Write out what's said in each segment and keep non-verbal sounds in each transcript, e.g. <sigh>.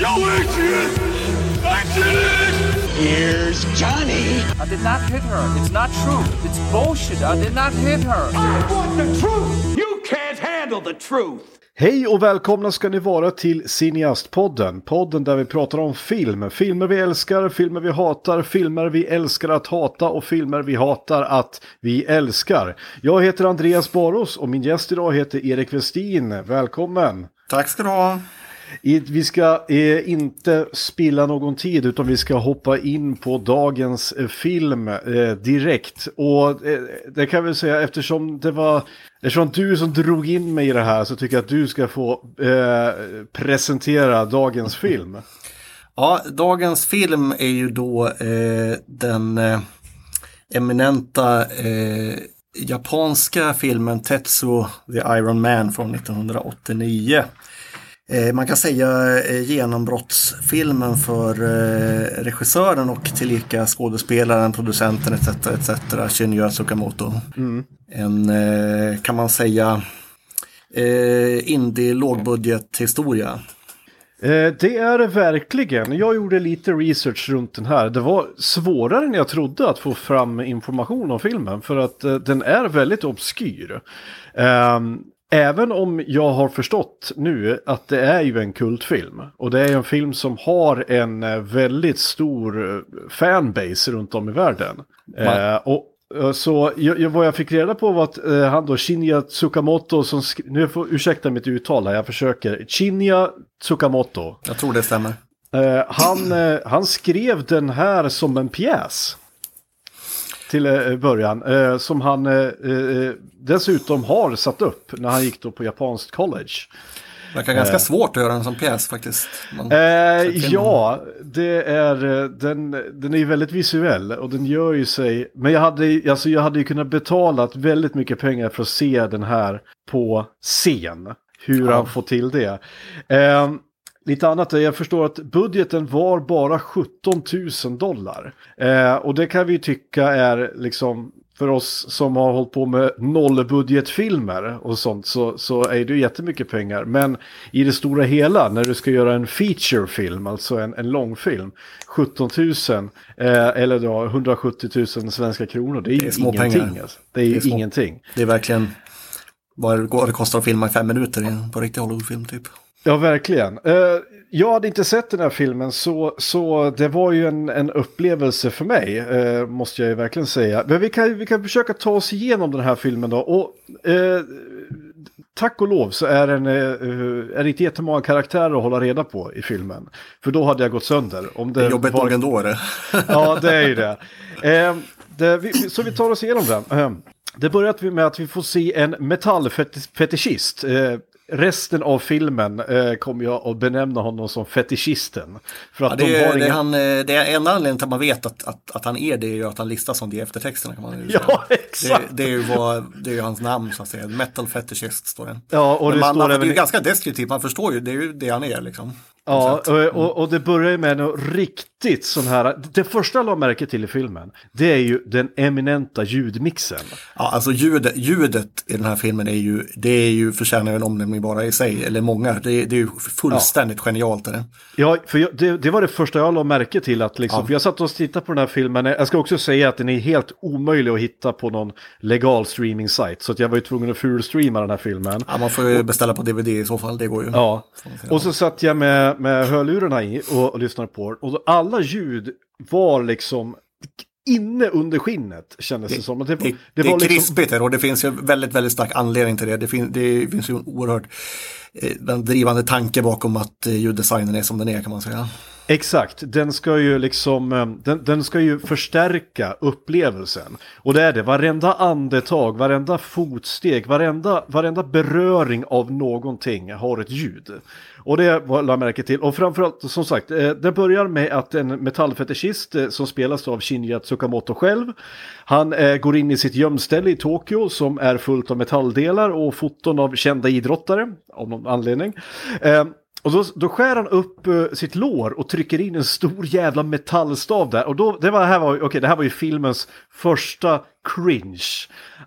Jag Adrian! I did it! Here's Johnny. I did not hit her. It's not true. It's bullshit. I did not hit her. I want the truth! You can't handle the truth! Hej och välkomna ska ni vara till Cineastpodden. Podden där vi pratar om film. Filmer vi älskar, filmer vi hatar, filmer vi älskar att hata och filmer vi hatar att vi älskar. Jag heter Andreas Baros och min gäst idag heter Erik Westin. Välkommen! Tack ska du ha. Vi ska eh, inte spilla någon tid utan vi ska hoppa in på dagens eh, film eh, direkt. Och eh, det kan vi säga eftersom det var eftersom du som drog in mig i det här så tycker jag att du ska få eh, presentera dagens film. Ja, dagens film är ju då eh, den eh, eminenta eh, japanska filmen Tetsuo the Iron Man från 1989. Eh, man kan säga eh, genombrottsfilmen för eh, regissören och tillika skådespelaren, producenten etc. etc. Shinya Tsukamoto. Mm. En, kan man säga, indie lågbudgethistoria. Eh, det är det verkligen. Jag gjorde lite research runt den här. Det var svårare än jag trodde att få fram information om filmen för att den är väldigt obskyr. Även om jag har förstått nu att det är ju en kultfilm. Och det är en film som har en eh, väldigt stor eh, fanbase runt om i världen. Eh, och eh, så jag, vad jag fick reda på var att eh, han då, Shinya Tsukamoto, som nu får ursäkta mitt uttal här, jag försöker. Shinya Tsukamoto. Jag tror det stämmer. Eh, han, han skrev den här som en pjäs. Till eh, början. Eh, som han eh, dessutom har satt upp när han gick då på japanskt college. Det verkar ganska svårt att göra en sån pjäs faktiskt. Man, ja, det är, den, den är ju väldigt visuell och den gör ju sig, men jag hade, alltså jag hade ju kunnat betala väldigt mycket pengar för att se den här på scen. Hur Ja. han får till det. Lite annat är, jag förstår att budgeten var bara 17 000 dollar. Eh, och det kan vi ju tycka är liksom, för oss som har hållit på med nollbudgetfilmer och sånt så, så är det ju jättemycket pengar. Men i det stora hela, när du ska göra en featurefilm, alltså en, en långfilm, 17 000 eh, eller då 170 000 svenska kronor, det är ju Det är små ingenting. pengar. Alltså. Det är ju Det är små- ingenting. Det är verkligen vad det kostar att filma i fem minuter på riktig Hollywoodfilm typ. Ja, verkligen. Eh, jag hade inte sett den här filmen så, så det var ju en, en upplevelse för mig, eh, måste jag ju verkligen säga. Men vi kan, vi kan försöka ta oss igenom den här filmen då. Och, eh, tack och lov så är, den, eh, är det inte jättemånga karaktärer att hålla reda på i filmen. För då hade jag gått sönder. Om det jobbigt var- ändå är det. <laughs> Ja, det är ju det. Eh, det vi, så vi tar oss igenom den. Eh, det börjar med att vi får se en metallfetischist. Eh, resten av filmen eh, kommer jag att benämna honom som fetischisten. För att Ja, det, de har det, inga... han, eh, det är en anledning till att man vet att, att, att han är det är ju att han listas som det i eftertexterna. Kan man ju säga. Ja, <laughs> exakt. Det, det, är ju vad, det är ju hans namn så att säga. Metal fetishist står det. Ja, och Men det man, står man, det är även ju ganska deskriptivt, man förstår ju, det är ju det han är liksom. Ja, Så att- och, och, och det börjar ju med en riktigt sån här... Det första jag la märke till i filmen, det är ju den eminenta ljudmixen. Ja, alltså ljudet, ljudet i den här filmen är ju, det är ju förtjänar en omnämning bara i sig, eller många. Det, det är ju fullständigt genialt. Är det. Ja, för jag, det, det var det första jag la märke till. Att liksom, Ja. För jag satt och tittade på den här filmen. Jag ska också säga att den är helt omöjlig att hitta på någon legal streaming-sajt. Så att jag var ju tvungen att fulstreama den här filmen. Ja, man får ju beställa på DVD i så fall, det går ju. Ja, och så satt jag med, med hörlurarna i och, och lyssnade på den. Och alla ljud var liksom inne under skinnet kändes det, som. Och Det, Det, det, det, var är liksom, krispigt här och det finns ju väldigt, väldigt stark anledning till det. Det, fin, det finns ju en oerhört eh, den drivande tanke bakom att eh, ljuddesignen är som den är kan man säga. Exakt, den ska ju liksom, eh, den, den ska ju förstärka upplevelsen. Och det är det, varenda andetag, varenda fotsteg, varenda, varenda beröring av någonting har ett ljud. Och det var jag märke till. Och framförallt, som sagt, eh, det börjar med att en metallfetischist eh, som spelas av Shinya Tsukamoto själv, han går in i sitt gömställe i Tokyo som är fullt av metalldelar och foton av kända idrottare, av någon anledning. Och då, då skär han upp eh, sitt lår och trycker in en stor jävla metallstav där. Och då, det var, här var, okej, det här var ju filmens första cringe.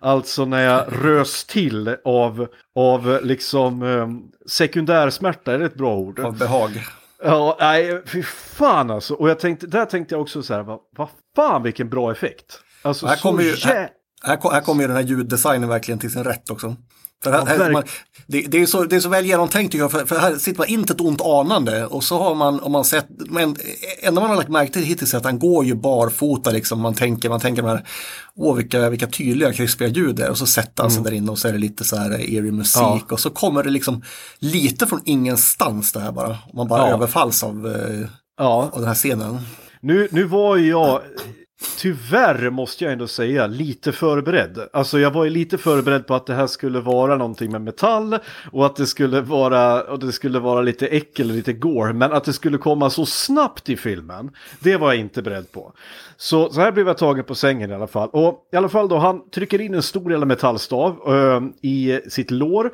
Alltså när jag rös till av, av liksom eh, sekundärsmärta, är det ett bra ord? Av behag. Ja, nej, fy fan alltså. Och jag tänkte, där tänkte jag också så här, vad, vad fan vilken bra effekt. Alltså Här kommer ju- Här, ko- här kommer ju den här ljuddesignen verkligen till sin rätt också. För här, här, man, det, det, är så, det är så väl genomtänkt tycker jag, för, för här sitter man inte ett ont anande och så har man, om man sett, men enda man har lagt märke till hittills är att han går ju barfota liksom, man tänker, man tänker de här, åh vilka, vilka tydliga krispiga ljud det är och så sätter han sig där inne och så är det lite så här eerie musik Ja. och så kommer det liksom lite från ingenstans det här bara, man bara Ja. överfalls av, eh, Ja, av den här scenen. nu, nu var ju jag, tyvärr måste jag ändå säga, lite förberedd. Alltså jag var ju lite förberedd på att det här skulle vara någonting med metall och att det skulle vara, och det skulle vara lite äckel och lite gore. Men att det skulle komma så snabbt i filmen, det var jag inte beredd på. Så, så här blev jag tagen på sängen i alla fall. Och i alla fall då, han trycker in en stor jävla metallstav ö, i sitt lår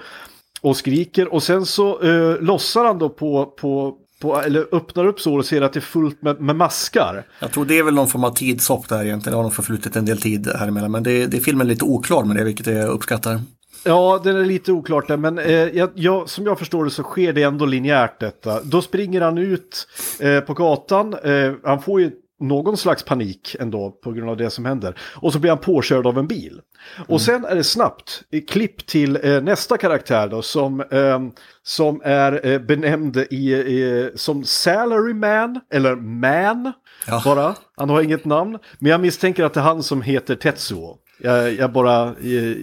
och skriker och sen så eh, lossar han då på, på, på, eller öppnar upp så och ser att det är fullt med, med maskar. Jag tror det är väl någon form av tidshopp där egentligen. Det har nog förflutit en del tid här emellan. Men det, det är filmen lite oklar med det, vilket jag uppskattar. Ja, den är lite oklart där, men eh, jag, jag, som jag förstår det så sker det ändå linjärt detta. Då springer han ut eh, på gatan, eh, han får ju någon slags panik ändå på grund av det som händer. Och så blir han påkörd av en bil. Och sen är det snabbt klipp till eh, nästa karaktär då som, eh, som är eh, benämnd i, som Salary Man, eller Man Ja. bara. Han har inget namn, men jag misstänker att det är han som heter Tetsuo. Jag, jag bara eh,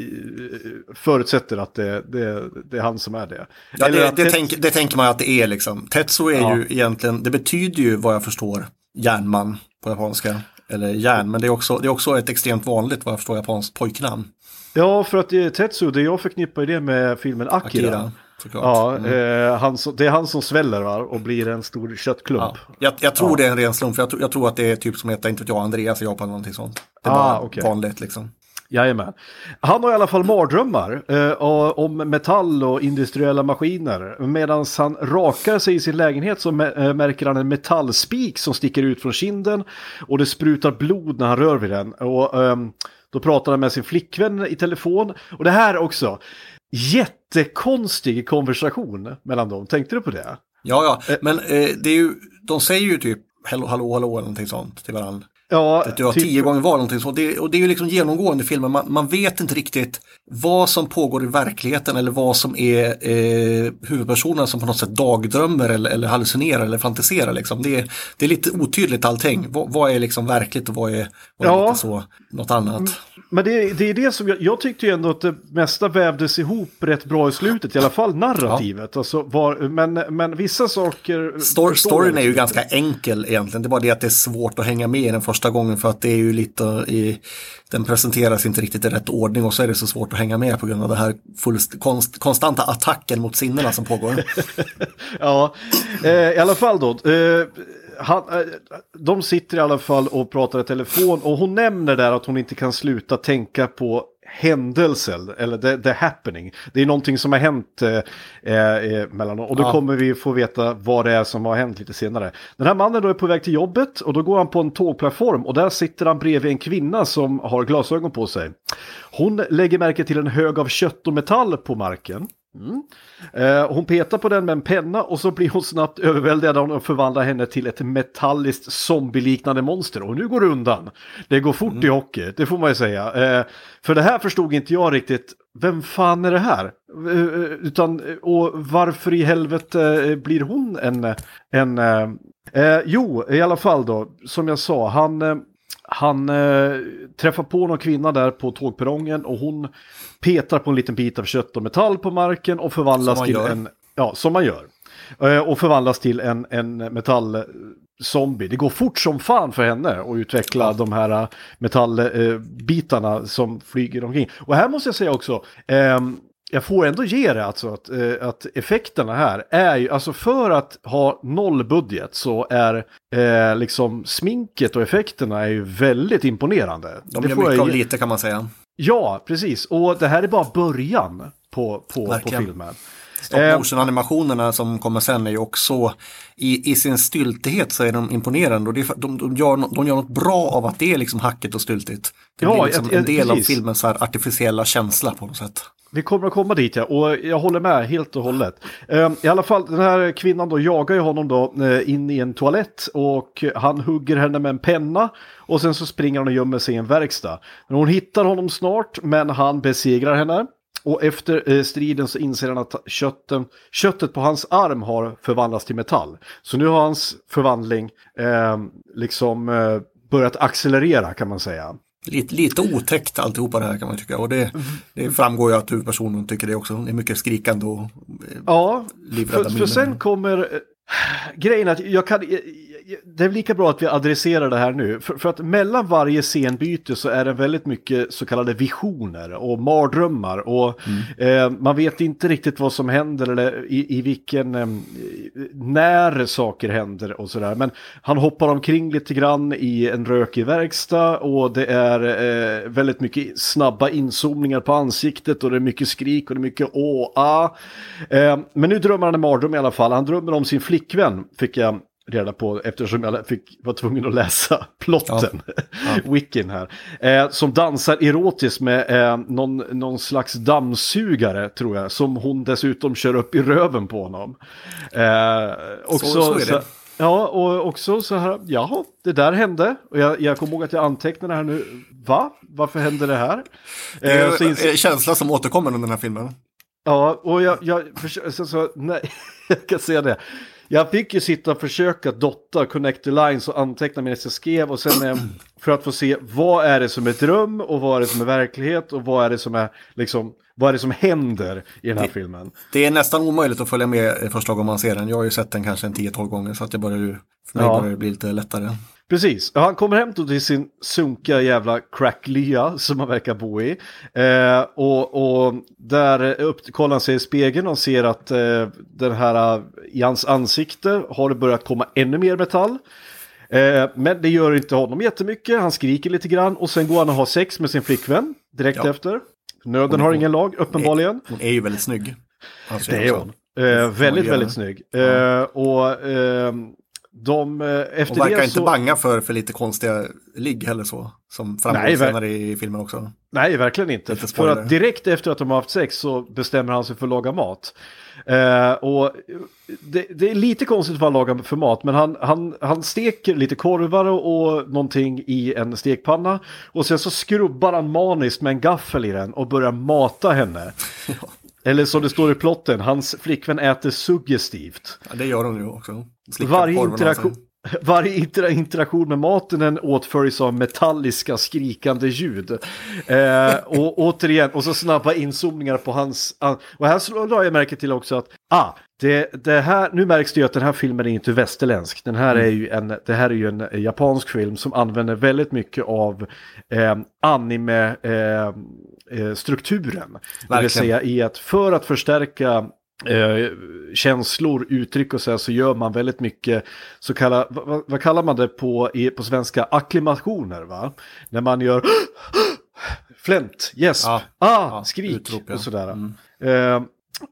förutsätter att det, det, det är han som är det. Ja, Eller det, det, Tet- tänk, det tänker man att det är liksom. Tetsu är Ja. ju egentligen, det betyder ju vad jag förstår järnman på japanska. Eller järn, men det är också, det är också ett extremt vanligt vad jag förstår japanskt pojknamn. Ja, för att det är Tetsuo, det jag förknippar det med filmen Akira. Akira, såklart. Ja, Mm. eh, han, det är han som sväller va? och blir en stor köttklump. Ja. Jag, jag tror det är en ren slump, för jag, jag tror att det är typ som heter, inte vet jag, Andreas i Japan eller någonting sånt. Det är Ah, bara okej. vanligt liksom. Jajamän. Han har i alla fall mardrömmar eh, om metall och industriella maskiner. Medan han rakar sig i sin lägenhet så eh, märker han en metallspik som sticker ut från kinden. Och det sprutar blod när han rör vid den. Och ehm, då pratar han med sin flickvän i telefon. Och det här också. Jättekonstig konversation mellan dem. Tänkte du på det? Ja, ja, men eh, det är ju, de säger ju typ hallå, hallå, hallå eller någonting sånt till varandra. Ja, Att du har typ- tio gånger var någonting sånt. Det, och det är ju liksom genomgående i filmen. Man, man vet inte riktigt vad som pågår i verkligheten eller vad som är eh, huvudpersonen som på något sätt dagdrömmer eller, eller hallucinerar eller fantiserar. Liksom. Det, är, det är lite otydligt allting. Vad, vad är liksom verkligt och vad är, vad är Ja. lite så, något annat. Men det, det är det som jag, jag tyckte ju ändå att det mesta vävdes ihop rätt bra i slutet, i alla fall narrativet. Alltså var, men, men vissa saker... Stor, storyn är ju ganska enkel egentligen. Det är bara det att det är svårt att hänga med i den första gången för att det är ju lite i, den presenteras inte riktigt i rätt ordning och så är det så svårt att hänga med på grund av den här fullst, konst, konstanta attacken mot sinnena som pågår. <laughs> Ja, eh, i alla fall då. Eh, han, eh, de sitter i alla fall och pratar i telefon och hon nämner där att hon inte kan sluta tänka på händelser, eller the, the happening. Det är någonting som har hänt eh, eh, mellan dem och då Ja. kommer vi få veta vad det är som har hänt lite senare. Den här mannen då är på väg till jobbet och då går han på en tågplattform och där sitter han bredvid en kvinna som har glasögon på sig. Hon lägger märke till en hög av kött och metall på marken. Mm. Eh, hon petar på den med en penna och så blir hon snabbt överväldigad av och förvandlar henne till ett metalliskt zombieliknande monster. Och nu går det undan. Det går fort i hockey, det får man ju säga. Eh, för det här förstod inte jag riktigt. Vem fan är det här? Eh, eh, utan, eh, och varför i helvete eh, blir hon en... en jo, i alla fall då, som jag sa, han... Eh, han eh, träffar på någon kvinna där på tågperrongen och hon petar på en liten bit av kött och metall på marken och förvandlas till gör. en... Ja, som man gör. Eh, och förvandlas till en, en metallzombie. Det går fort som fan för henne att utveckla de här eh, metallbitarna som flyger omkring. Och här måste jag säga också, ehm, jag får ändå ge det alltså att, eh, att effekterna här är ju, alltså för att ha noll budget så är eh, liksom sminket och effekterna är ju väldigt imponerande. De Det gör får jag mycket av lite kan man säga. Ja, precis. Och det här är bara början på, på, på filmen. Stop Eh, motion animationerna som kommer sen är ju också i, i sin styltighet så är de imponerande och det de, de, gör, de gör något bra av att det är liksom hackigt och styltigt. Det Ja, blir liksom jag- jag- en del av precis. filmens så här artificiella känsla på något sätt. Vi kommer att komma dit ja, och jag håller med helt och hållet. Ehm, I alla fall, den här kvinnan då jagar ju honom då eh, in i en toalett och han hugger henne med en penna och sen så springer han och gömmer sig i en verkstad. Men hon hittar honom snart, men han besegrar henne. Och efter eh, striden så inser han att kötten, köttet på hans arm har förvandlats till metall. Så nu har hans förvandling eh, liksom eh, börjat accelerera kan man säga. Lite, lite otäckt alltihopa det här kan man tycka. Och det, det framgår ju att huvudpersonen tycker det också. Det är mycket skrikande och eh, Ja, livrädda för, för sen kommer eh, grejen att jag kan, det är lika bra att vi adresserar det här nu. För, för att mellan varje scenbyte så är det väldigt mycket så kallade visioner och mardrömmar. Och eh, man vet inte riktigt vad som händer eller i, i vilken, eh, när saker händer och sådär. Men han hoppar omkring lite grann i en rökig verkstad och det är eh, väldigt mycket snabba inzoomningar på ansiktet och det är mycket skrik och det är mycket åh, ah. Eh, men nu drömmer han en mardröm i alla fall. Han drömmer om sin flickvän, fick jag reda på eftersom jag fick, var tvungen att läsa <laughs> plotten, <laughs> wikin här. Eh, som dansar erotiskt med eh, någon, någon slags dammsugare tror jag, som hon dessutom kör upp i röven på honom. Eh, också, Så- så är det. Ja, och också så här, jaha, det där hände. Och jag, jag kommer ihåg att jag antecknade här nu, va? Varför hände det här? Det är Eh, så ju inser- en känsla som återkommer under den här filmen. Ja, och jag, jag försöker, så, så, nej, <laughs> jag kan säga det. Jag fick ju sitta och försöka dotta, connect the lines och anteckna medan jag skrev och sen eh, för att få se vad är det som är dröm och vad är det som är verklighet och vad är det som är liksom, vad är det som händer i den här filmen. Det är nästan omöjligt att följa med första gången man ser den. Jag har ju sett den kanske en 10-12 gånger så att det börjar för mig Ja. börjar det bli lite lättare. Precis, han kommer hem till sin sunkiga jävla cracklya som han verkar bo i. Eh, och, och där upp, kollar han sig i spegeln och ser att eh, den här eh, i hans ansikte har det börjat komma ännu mer metall. Eh, men det gör inte honom jättemycket, han skriker lite grann och sen går han och har sex med sin flickvän direkt Ja. efter. Nöden har ingen lag, uppenbarligen. Hon är ju väldigt snygg. Alltså, Det är hon. Eh, väldigt, väldigt snygg. Eh, och eh, de, eh, efter Hon verkar inte så... banga för, för lite konstiga ligg heller så. Som framgår Nej, ver- senare i filmen också. Nej, verkligen inte. För att direkt efter att de har haft sex så bestämmer han sig för att laga mat. Eh, och det, det är lite konstigt vad han lagar för mat, men han, han, han steker lite korvar och, och någonting i en stekpanna. Och sen så skrubbar han maniskt med en gaffel i den och börjar mata henne. <laughs> Eller som det står i plotten, hans flickvän äter suggestivt. Ja, det gör hon ju också. Varje interaktion, <laughs> varje inter interaktion med maten åtföljs av metalliska skrikande ljud. Eh, och återigen, och så snabba inzoomningar på hans... Och här la jag märke till också att, ah, det, det här, nu märks det ju att den här filmen är inte västerländsk. Den här är ju en, det här är ju en japansk film som använder väldigt mycket av eh, anime-strukturen. det vill Verkligen. säga i att för att förstärka eh, känslor, uttryck och så här så gör man väldigt mycket så kalla, vad, vad kallar man det på, i, på svenska, aklimationer va? När man gör <gasps> flänt, gäsp, Ja. ah, Ja, skrik utrop, ja. och sådär. Mm. Eh,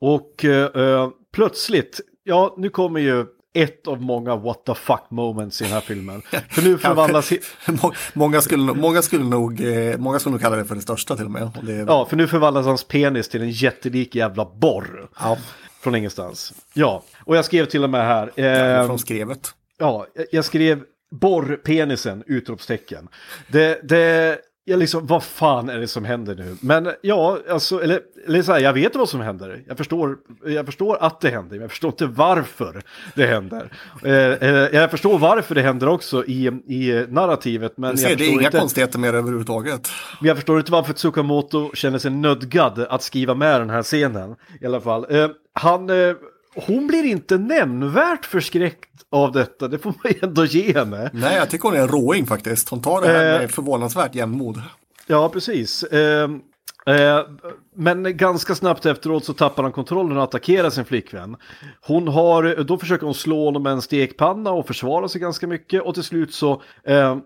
och eh, plötsligt, ja nu kommer ju ett av många what the fuck moments i den här filmen. För nu <laughs> förvandlas... <laughs> många, skulle, många, skulle nog, eh, många skulle nog kalla det för det största till och med. Och det, Ja, för nu förvandlas hans penis till en jättelik jävla borr. ja, Från ingenstans. Ja, och jag skrev till och med här. Eh, från skrevet. ja, jag- jag skrev borrpenisen, utropstecken. Det, det, jag liksom, vad fan är det som händer nu? Men ja, alltså, eller, eller så här, jag vet vad som händer. Jag förstår, jag förstår att det händer, men jag förstår inte varför det händer. Eh, eh, jag förstår varför det händer också i, i narrativet, men Du jag ser, det är inga inte... konstigheter med det överhuvudtaget. Men jag förstår inte varför Tsukamoto känner sig nödgad att skriva med den här scenen. I alla fall. Eh, han, eh, hon blir inte nämnvärt förskräckt av detta, det får man ju ändå ge henne. Nej, jag tycker hon är en råing faktiskt. Hon tar det här Eh. med förvånansvärt jämnmod. Ja, precis. Eh, eh, men ganska snabbt efteråt så tappar han kontrollen och attackerar sin flickvän. Hon har, då försöker hon slå honom med en stekpanna och försvara sig ganska mycket och till slut så eh,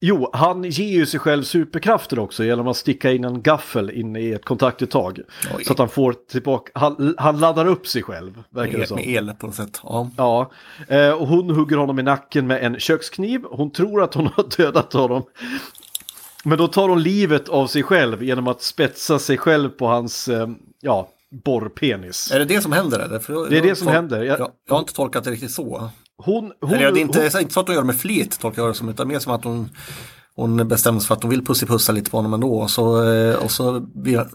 Jo, han ger ju sig själv superkrafter också genom att sticka in en gaffel in i ett kontaktuttag. Oj. Så att han får tillbaka, han, han laddar upp sig själv, verkar det Med, som. med el på något sätt. Ja. Ja, eh, och hon hugger honom i nacken med en kökskniv. Hon tror att hon <laughs> har dödat honom. Men då tar hon livet av sig själv genom att spetsa sig själv på hans, eh, ja, borrpenis. Är det det som händer eller? För Det är det som händer. Jag- Jag, jag har inte tolkat det riktigt så. Hon, hon, Eller det är inte, hon, inte så att hon gör det med flit, tolkar jag det som, utan mer som att hon, hon bestämmer sig för att hon vill pussipussa lite på honom ändå. Och så, eh, och så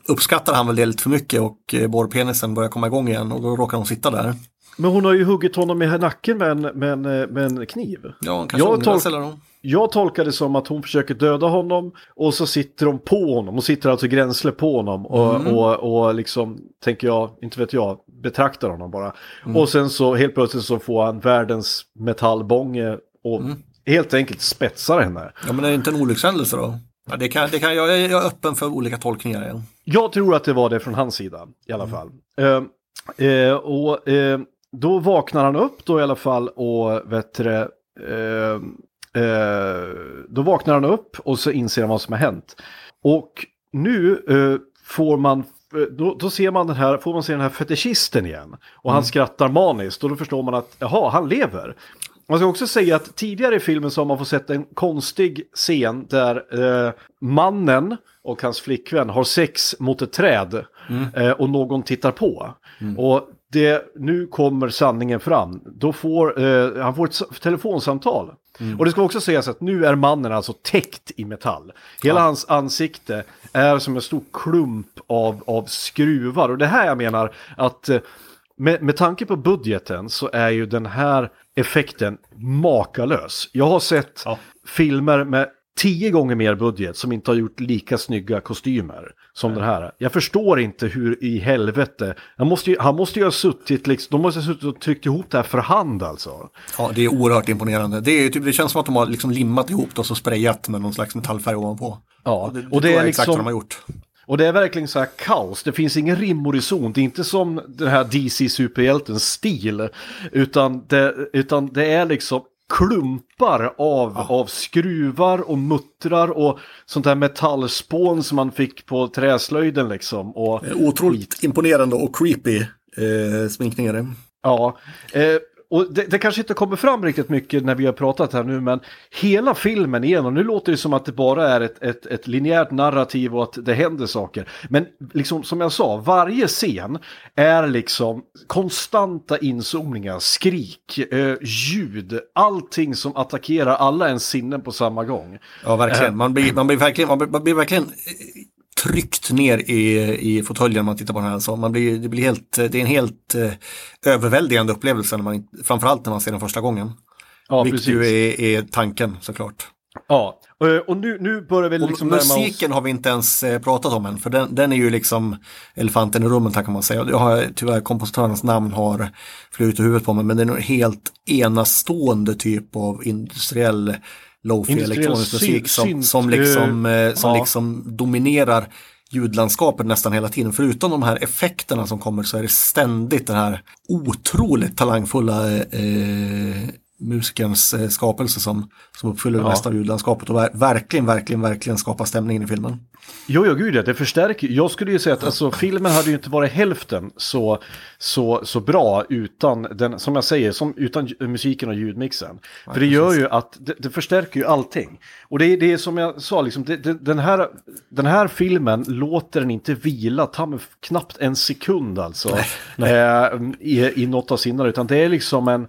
uppskattar han väl det lite för mycket och eh, borrpenisen börjar komma igång igen och då råkar hon sitta där. men hon har ju huggit honom i nacken med en, med en, med en kniv. Ja, kanske Jag tolk- sig eller hon. Jag tolkar det som att hon försöker döda honom och så sitter de på honom. Hon sitter alltså gränsle på honom och, Mm. och, och liksom, tänker jag, inte vet jag, betraktar honom bara. Mm. Och sen så helt plötsligt så får han världens metallbånge och Mm. helt enkelt spetsar henne. Ja, men är det inte en olyckshändelse då? Ja, det kan, det kan, jag, jag är öppen för olika tolkningar. Ja. Jag tror att det var det från hans sida i alla fall. Eh, eh, och eh, då vaknar han upp då i alla fall och vet du, det, eh, då vaknar han upp och så inser han vad som har hänt. Och nu eh, får man då, då ser man den här, får man se den här fetischisten igen. Och han skrattar maniskt och då förstår man att jaha, han lever. Man ska också säga att tidigare i filmen så har man fått sett en konstig scen där eh, mannen och hans flickvän har sex mot ett träd eh, och någon tittar på. Och det, nu kommer sanningen fram. Då får, eh, han får ett s- telefonsamtal. Och det ska också sägas att nu är mannen alltså täckt i metall. Hela hans ansikte är som en stor klump av, av skruvar. Och det här jag menar att eh, med, med tanke på budgeten så är ju den här effekten makalös. Jag har sett Ja. filmer med tio gånger mer budget som inte har gjort lika snygga kostymer som den här. Jag förstår inte hur i helvete, han måste ju, han måste ju ha suttit, liksom, de måste ha suttit och tryckt ihop det här för hand alltså. Ja, det är oerhört imponerande. Det, är, typ, det känns som att de har liksom limmat ihop det och så sprayat med någon slags metallfärg ovanpå. Ja, Det, det, och det tror är jag exakt vad liksom, de har gjort. och det är verkligen så här kaos, det finns ingen rim och reson, det är inte som den här DC-superhjältens stil, utan det, utan det är liksom klumpar av, av skruvar och muttrar och sånt där metallspån som man fick på träslöjden liksom. Och, Otroligt imponerande och creepy eh, sminkningar. Ja, eh, och det, det kanske inte kommer fram riktigt mycket när vi har pratat här nu, men hela filmen igenom, nu låter det som att det bara är ett, ett, ett linjärt narrativ och att det händer saker. Men liksom som jag sa, varje scen är liksom konstanta inzoomningar, skrik, eh, ljud, allting som attackerar alla ens sinnen på samma gång. Ja, verkligen. Man blir, man blir verkligen, man blir, man blir verkligen eh, tryckt ner i, i fåtöljen när man tittar på den här. Så man blir, det, blir helt, det är en helt eh, överväldigande upplevelse, när man, framförallt när man ser den första gången. Ja, Vilket precis. ju är, är tanken såklart. Ja, eh, och nu, nu börjar vi Och liksom oss... musiken har vi inte ens eh, pratat om än, för den, den är ju liksom elefanten i rummet kan man säga. Jag har tyvärr kompositörens namn har flugit i huvudet på mig, men det är en helt enastående typ av industriell lo-fi elektronisk musik som, som, synt, liksom, eh, som ja. liksom dominerar ljudlandskapet nästan hela tiden. Förutom de här effekterna som kommer så är det ständigt den här otroligt talangfulla eh, musikerns eh, skapelse som, som uppfyller det Ja. mesta av ljudlandskapet och ver- verkligen, verkligen, verkligen skapar stämningen i filmen. Jo, jo, gud ja, det förstärker. Jag skulle ju säga att alltså, filmen hade ju inte varit hälften så, så, så bra utan den, som jag säger, som, utan musiken och ljudmixen. För det gör ju att det, det förstärker ju allting. Och det, är- det är som jag sa, liksom, det, det, den, här, den här filmen låter den inte vila, ta mig knappt en sekund alltså. Eh, i, I något av sina, utan det är liksom en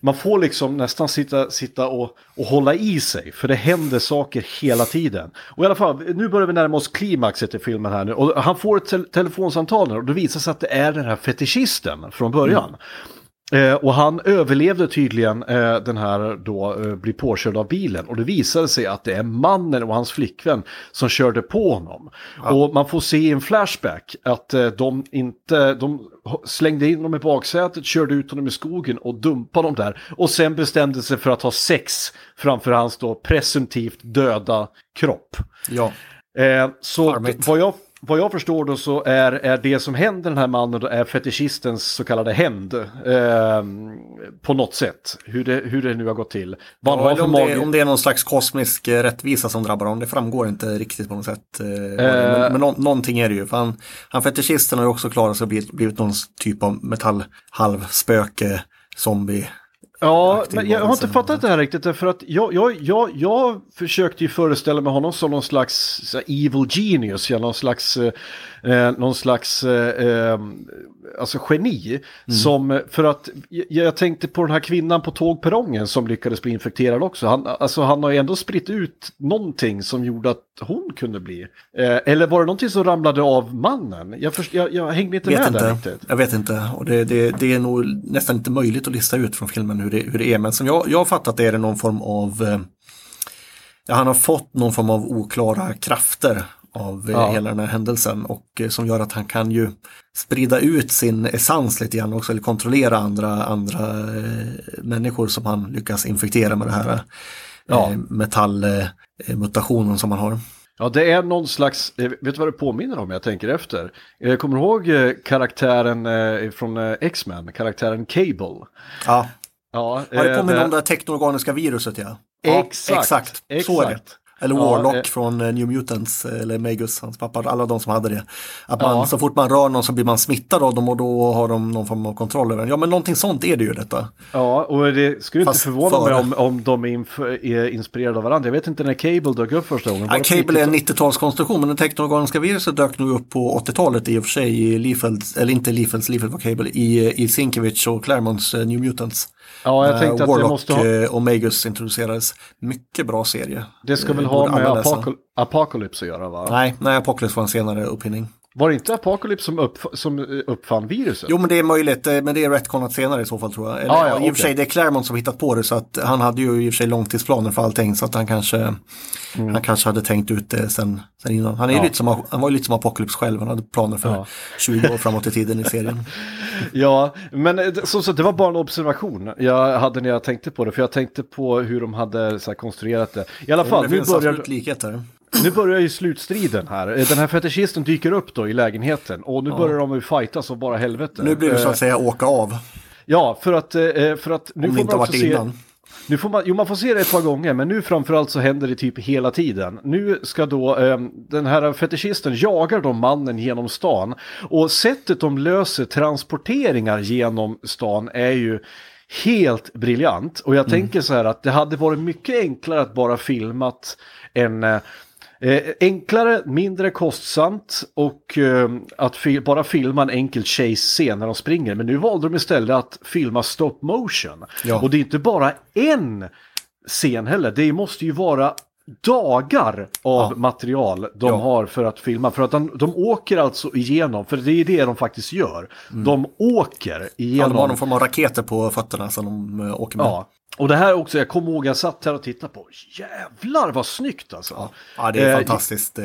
man får liksom nästan sitta, sitta och, och hålla i sig, för det händer saker hela tiden. Och i alla fall, nu börjar vi närma oss klimaxet i filmen här nu. Och han får ett te- telefonsamtal och det visar sig att det är den här fetischisten från början. Mm. Eh, och han överlevde tydligen eh, den här då, eh, blir påkörd av bilen. Och det visade sig att det är mannen och hans flickvän som körde på honom. Och man får se i en flashback att eh, de inte, de slängde in dem i baksätet, körde ut honom i skogen och dumpade dem där. Och sen bestämde sig för att ha sex framför hans då presumtivt döda kropp. Ja. Eh, så Charmigt. vad jag, vad jag förstår då så är, är det som händer den här mannen då är fetischistens så kallade hämnd. Eh, på något sätt. Hur det, hur det nu har gått till. Vad Ja, om, det, om det är någon slags kosmisk eh, rättvisa som drabbar honom, det framgår inte riktigt på något sätt. eh, det är. Men, men nå- någonting är det ju, för han, han fetischisten har ju också klarat sig och blivit, blivit någon typ av metall halvspöke, zombie, Ja, men jag har inte fattat det här riktigt därför att jag, jag, jag, jag försökte ju föreställa mig honom som någon slags evil genius, ja, någon slags, eh, någon slags eh, eh, alltså geni. Som, för att jag, tänkte på den här kvinnan på tågperrongen som lyckades bli infekterad också. Han, alltså, han har ju ändå spritt ut någonting som gjorde att hon kunde bli. Eh, eller var det någonting som ramlade av mannen? Jag, först, jag, jag hängde inte vet med där inte. riktigt. Jag vet inte. Och det, det, det är nog nästan inte möjligt att lista ut från filmen hur det, hur det är. Men som jag, jag har fattat det är det någon form av eh, han har fått någon form av oklara krafter av eh, Ja. hela den här händelsen och eh, som gör att han kan ju sprida ut sin essens lite grann också eller kontrollera andra, andra eh, människor som han lyckas infektera med det här Ja. metallmutationen som han har. Ja, det är någon slags, vet du vad det påminner om jag tänker efter? Jag kommer du ihåg karaktären från X-Men, karaktären Cable? Ja, Ja, ja det påminner det- om det här teknoorganiska viruset ja. ja Exakt, exakt. Så är det. Eller Ja, Warlock eh. från eh, New Mutants, eh, eller Magus, hans pappa, alla de som hade det. Att man, Ja. så fort man rör någon så blir man smittad av dem och då har de någon form av kontroll över den. Ja men någonting sånt är det ju detta. Ja, och det skulle inte Fast förvåna mig före. om, om de är, inspirerade av varandra. Jag vet inte när Cable dök upp första gången. Ja, det Cable är en 90-talet? 90-talskonstruktion men det teknoorganiska viruset dök nog upp på 80-talet i och för sig i Liefelds, eller inte Liefelds, Liefeld var Cable, i, i Sienkiewicz och Claremonts eh, New Mutants. Ja, jag tänkte att det Warlock måste ha, och Magus introducerades. Mycket bra serie. det ska väl ha borde med Apocalypse att göra va? Nej, nej, Apocalypse var en senare uppfinning. Var det inte Apocalypse som, uppf- som eh, uppfann viruset? Jo men det är möjligt, eh, men det är retconat senare i så fall tror jag. Eller, Ah, ja, I och för sig det är Claremont som hittat på det så att han hade ju i och för sig långtidsplaner för allting så att han kanske, han kanske hade tänkt ut det sen, sen innan. Han, är Mm. Ja. lite som, han var ju lite som Apocalypse själv, han hade planer för Ja. <laughs> 20 år framåt i tiden i serien. <laughs> Ja, men eh, som sagt, det var bara en observation jag hade när jag tänkte på det. För jag tänkte på hur de hade så här, konstruerat det. I alla fall, det nu finns börjar, absolut likheter. Nu börjar ju slutstriden här. Eh, Den här fetischisten dyker upp då i lägenheten. Och nu börjar de ju fightas och bara helvete. Nu blir det så Eh, att säga åka av, Ja, för att, eh, för att nu om får inte man också se... innan. Nu får man, jo, man får se det ett par gånger, men nu framförallt så händer det typ hela tiden. Nu ska då eh, den här fetischisten jagar då mannen genom stan. Och sättet de löser transporteringar genom stan är ju helt briljant. Och jag tänker så här att det hade varit mycket enklare att bara filmat en eh, enklare, mindre kostsamt och eh, att fi- bara filma en enkel chase-scen när de springer. Men nu valde de istället att filma stop motion. Ja. Och det är inte bara en scen heller, det måste ju vara dagar av material de Ja. har för att filma. För att de, de åker alltså igenom, för det är det de faktiskt gör. De åker Ja, igenom. de har någon form av raketer på fötterna som de eh, åker med. Ja. Och det här också, jag kommer ihåg jag satt här och tittade på. Jävlar vad snyggt alltså. Ja, det är Eh, fantastiskt eh,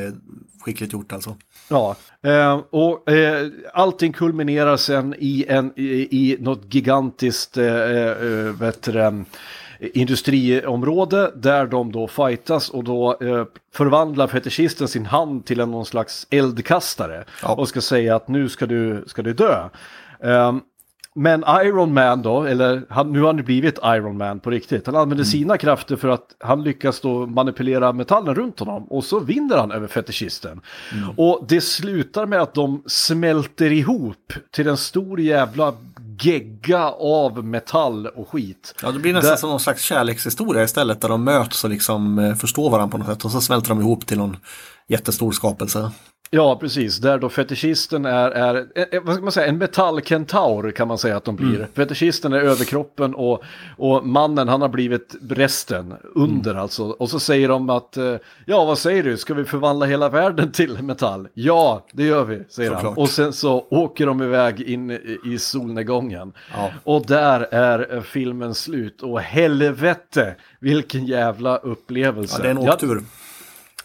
skickligt gjort alltså. Ja, eh, och eh, allting kulminerar sen i, en, i, i något gigantiskt eh, eh, vet du, industriområde där de då fightas och då eh, förvandlar fetischisten sin hand till en någon slags eldkastare Ja. och ska säga att nu ska du, ska du dö. Eh, men Iron Man då, eller han, nu har han ju blivit Iron Man på riktigt. Han använder sina krafter för att han lyckas då manipulera metallen runt honom och så vinner han över fetischisten. Och det slutar med att de smälter ihop till en stor jävla gegga av metall och skit. Ja, det blir nästan Där- som någon slags kärlekshistoria istället där de möts och liksom eh, förstår varandra på något sätt och så smälter de ihop till någon jättestor skapelse. Ja, precis. Där då fetischisten är, är eh, eh, vad ska man säga, en metallkentaur kan man säga att de blir. Fetischisten är överkroppen och, och mannen han har blivit resten, under alltså. Och så säger de att, eh, ja vad säger du, ska vi förvandla hela världen till metall? Ja, det gör vi, säger han. Såklart. Och sen så åker de iväg in i, solnedgången. Ja. Och där är filmen slut. Och helvete, vilken jävla upplevelse. Ja, det är en Jag- åktur.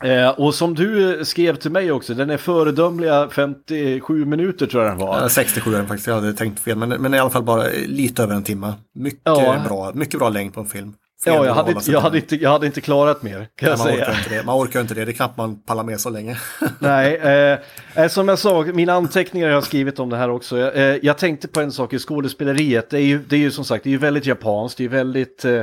Eh, och som du skrev till mig också, den är föredömliga 57 minuter tror jag den var. Ja, 67 är den faktiskt, jag hade tänkt fel, men, men i alla fall bara lite över en timme. Mycket Ja. bra, mycket bra längd på en film. Ja, jag hade, inte, jag, hade inte, jag hade inte klarat mer, kan jag man, säga. orkar inte det. man orkar inte det, det är knappt man pallar med så länge. <laughs> Nej, eh, eh, som jag sa, mina anteckningar jag har skrivit om det här också. Eh, jag tänkte på en sak i skådespeleriet. Det är ju, det är ju som sagt, det är ju väldigt japanskt, det är väldigt... Eh,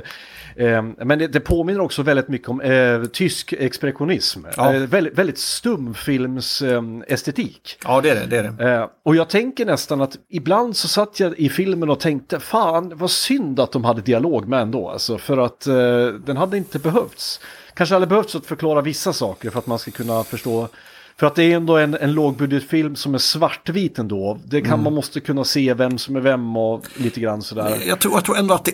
men det, det påminner också väldigt mycket om eh, tysk expressionism. Ja. Eh, väldigt, väldigt stumfilms eh, estetik. Ja, det är det. det, är det. Eh, och jag tänker nästan att ibland så satt jag i filmen och tänkte fan vad synd att de hade dialog med ändå. Alltså, för att eh, den hade inte behövts. Kanske hade behövts att förklara vissa saker för att man ska kunna förstå. För att det är ändå en, en lågbudgetfilm som är svartvit ändå. Det kan man måste kunna se vem som är vem och lite grann sådär. Jag tror, jag tror ändå att det,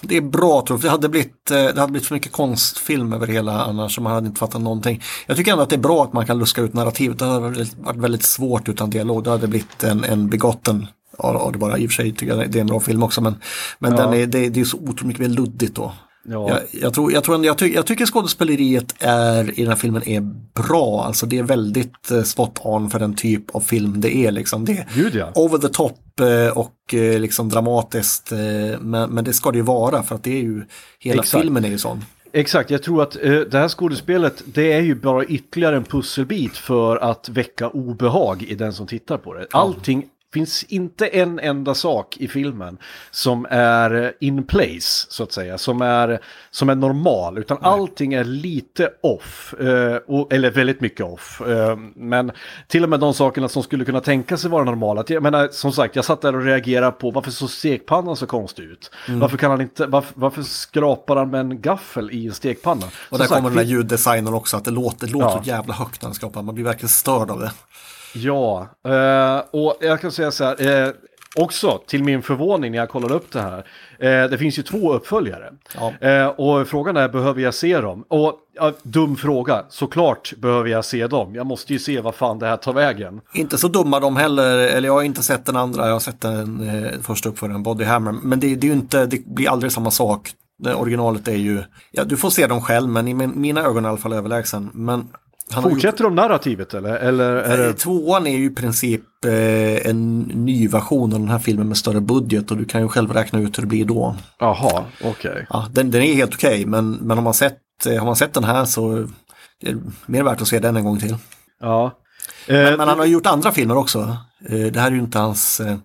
det är bra, tror jag. det hade, blivit, eh, det hade blivit för mycket konstfilm över hela annars, så man hade inte fattat någonting. Jag tycker ändå att det är bra att man kan luska ut narrativet. Det hade varit- väldigt svårt utan dialog. Det hade blivit en, en begotten, ja, det bara i och för sig tycker jag det är en bra film också, men, men Ja. den är, det, det är så otroligt mycket mer luddigt då. Ja. Jag, jag, tror, jag, tror, jag, ty, jag tycker skådespeleriet är, i den här filmen är bra. Alltså det är väldigt eh, spot on för den typ av film det är. Liksom. Det är Gud, ja. over the top eh, och eh, liksom dramatiskt. Men, men det ska det ju vara för att det är ju, hela Exakt. filmen är ju sån. Exakt, jag tror att eh, det här skådespelet det är ju bara ytterligare en pusselbit för att väcka obehag i den som tittar på det. Allting finns inte en enda sak i filmen som är eh, in place, så att säga, som är, som är normal, utan allting är lite off, eh, och, eller väldigt mycket off. Eh, men till och med de sakerna som skulle kunna tänka sig vara normala, att jag menar, som sagt, jag satt där och reagerade på varför så stekpannan så konstigt ut? Mm. Varför kan han inte, varför, varför skrapar han med en gaffel i en stekpanna? Och där kommer den här ljuddesignen också, att det låter, det låter Ja. jävla högt när den skapar. Man blir verkligen störd av det. Ja, eh, och jag kan säga så här, eh, också till min förvåning när jag kollade upp det här. Eh, det finns ju två uppföljare. Ja. Eh, och frågan är, behöver jag se dem? Och ja, dum fråga, såklart behöver jag se dem. Jag måste ju se vad fan det här tar vägen. Inte så dumma de heller, eller jag har inte sett den andra, jag har sett den eh, första uppföljaren, Body Hammer. Men det, det är ju inte, det blir aldrig samma sak. Det originalet är ju, ja du får se dem själv, men i min, mina ögon är i alla fall överlägsen. Men har gjort- Fortsätter de narrativet eller? eller är Eh, det... Tvåan är ju i princip eh, en ny version av den här filmen med större budget och du kan ju själv räkna ut hur det blir då. Jaha, okej. Ja, den, den är helt okej men, men har, man sett, eh, har man sett den här så är det mer värt att se den en gång till. Ja. Men, Eh, men han har gjort andra filmer också. Eh, det här är ju inte hans eh,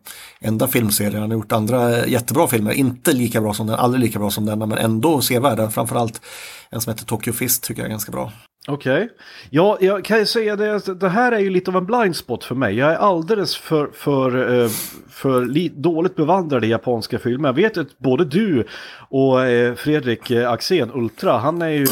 enda filmserie. Han har gjort andra eh, jättebra filmer. Inte lika bra som den, aldrig lika bra som denna men ändå sevärda. Framförallt en som heter Tokyo Fist tycker jag är ganska bra. Okej. Ja, jag kan ju säga det, det här är ju lite av en blind spot för mig. Jag är alldeles för, för, eh, för li, dåligt bevandrad i japanska filmer. Jag vet att både du och eh, Fredrik eh, Axén Ultra, han är ju,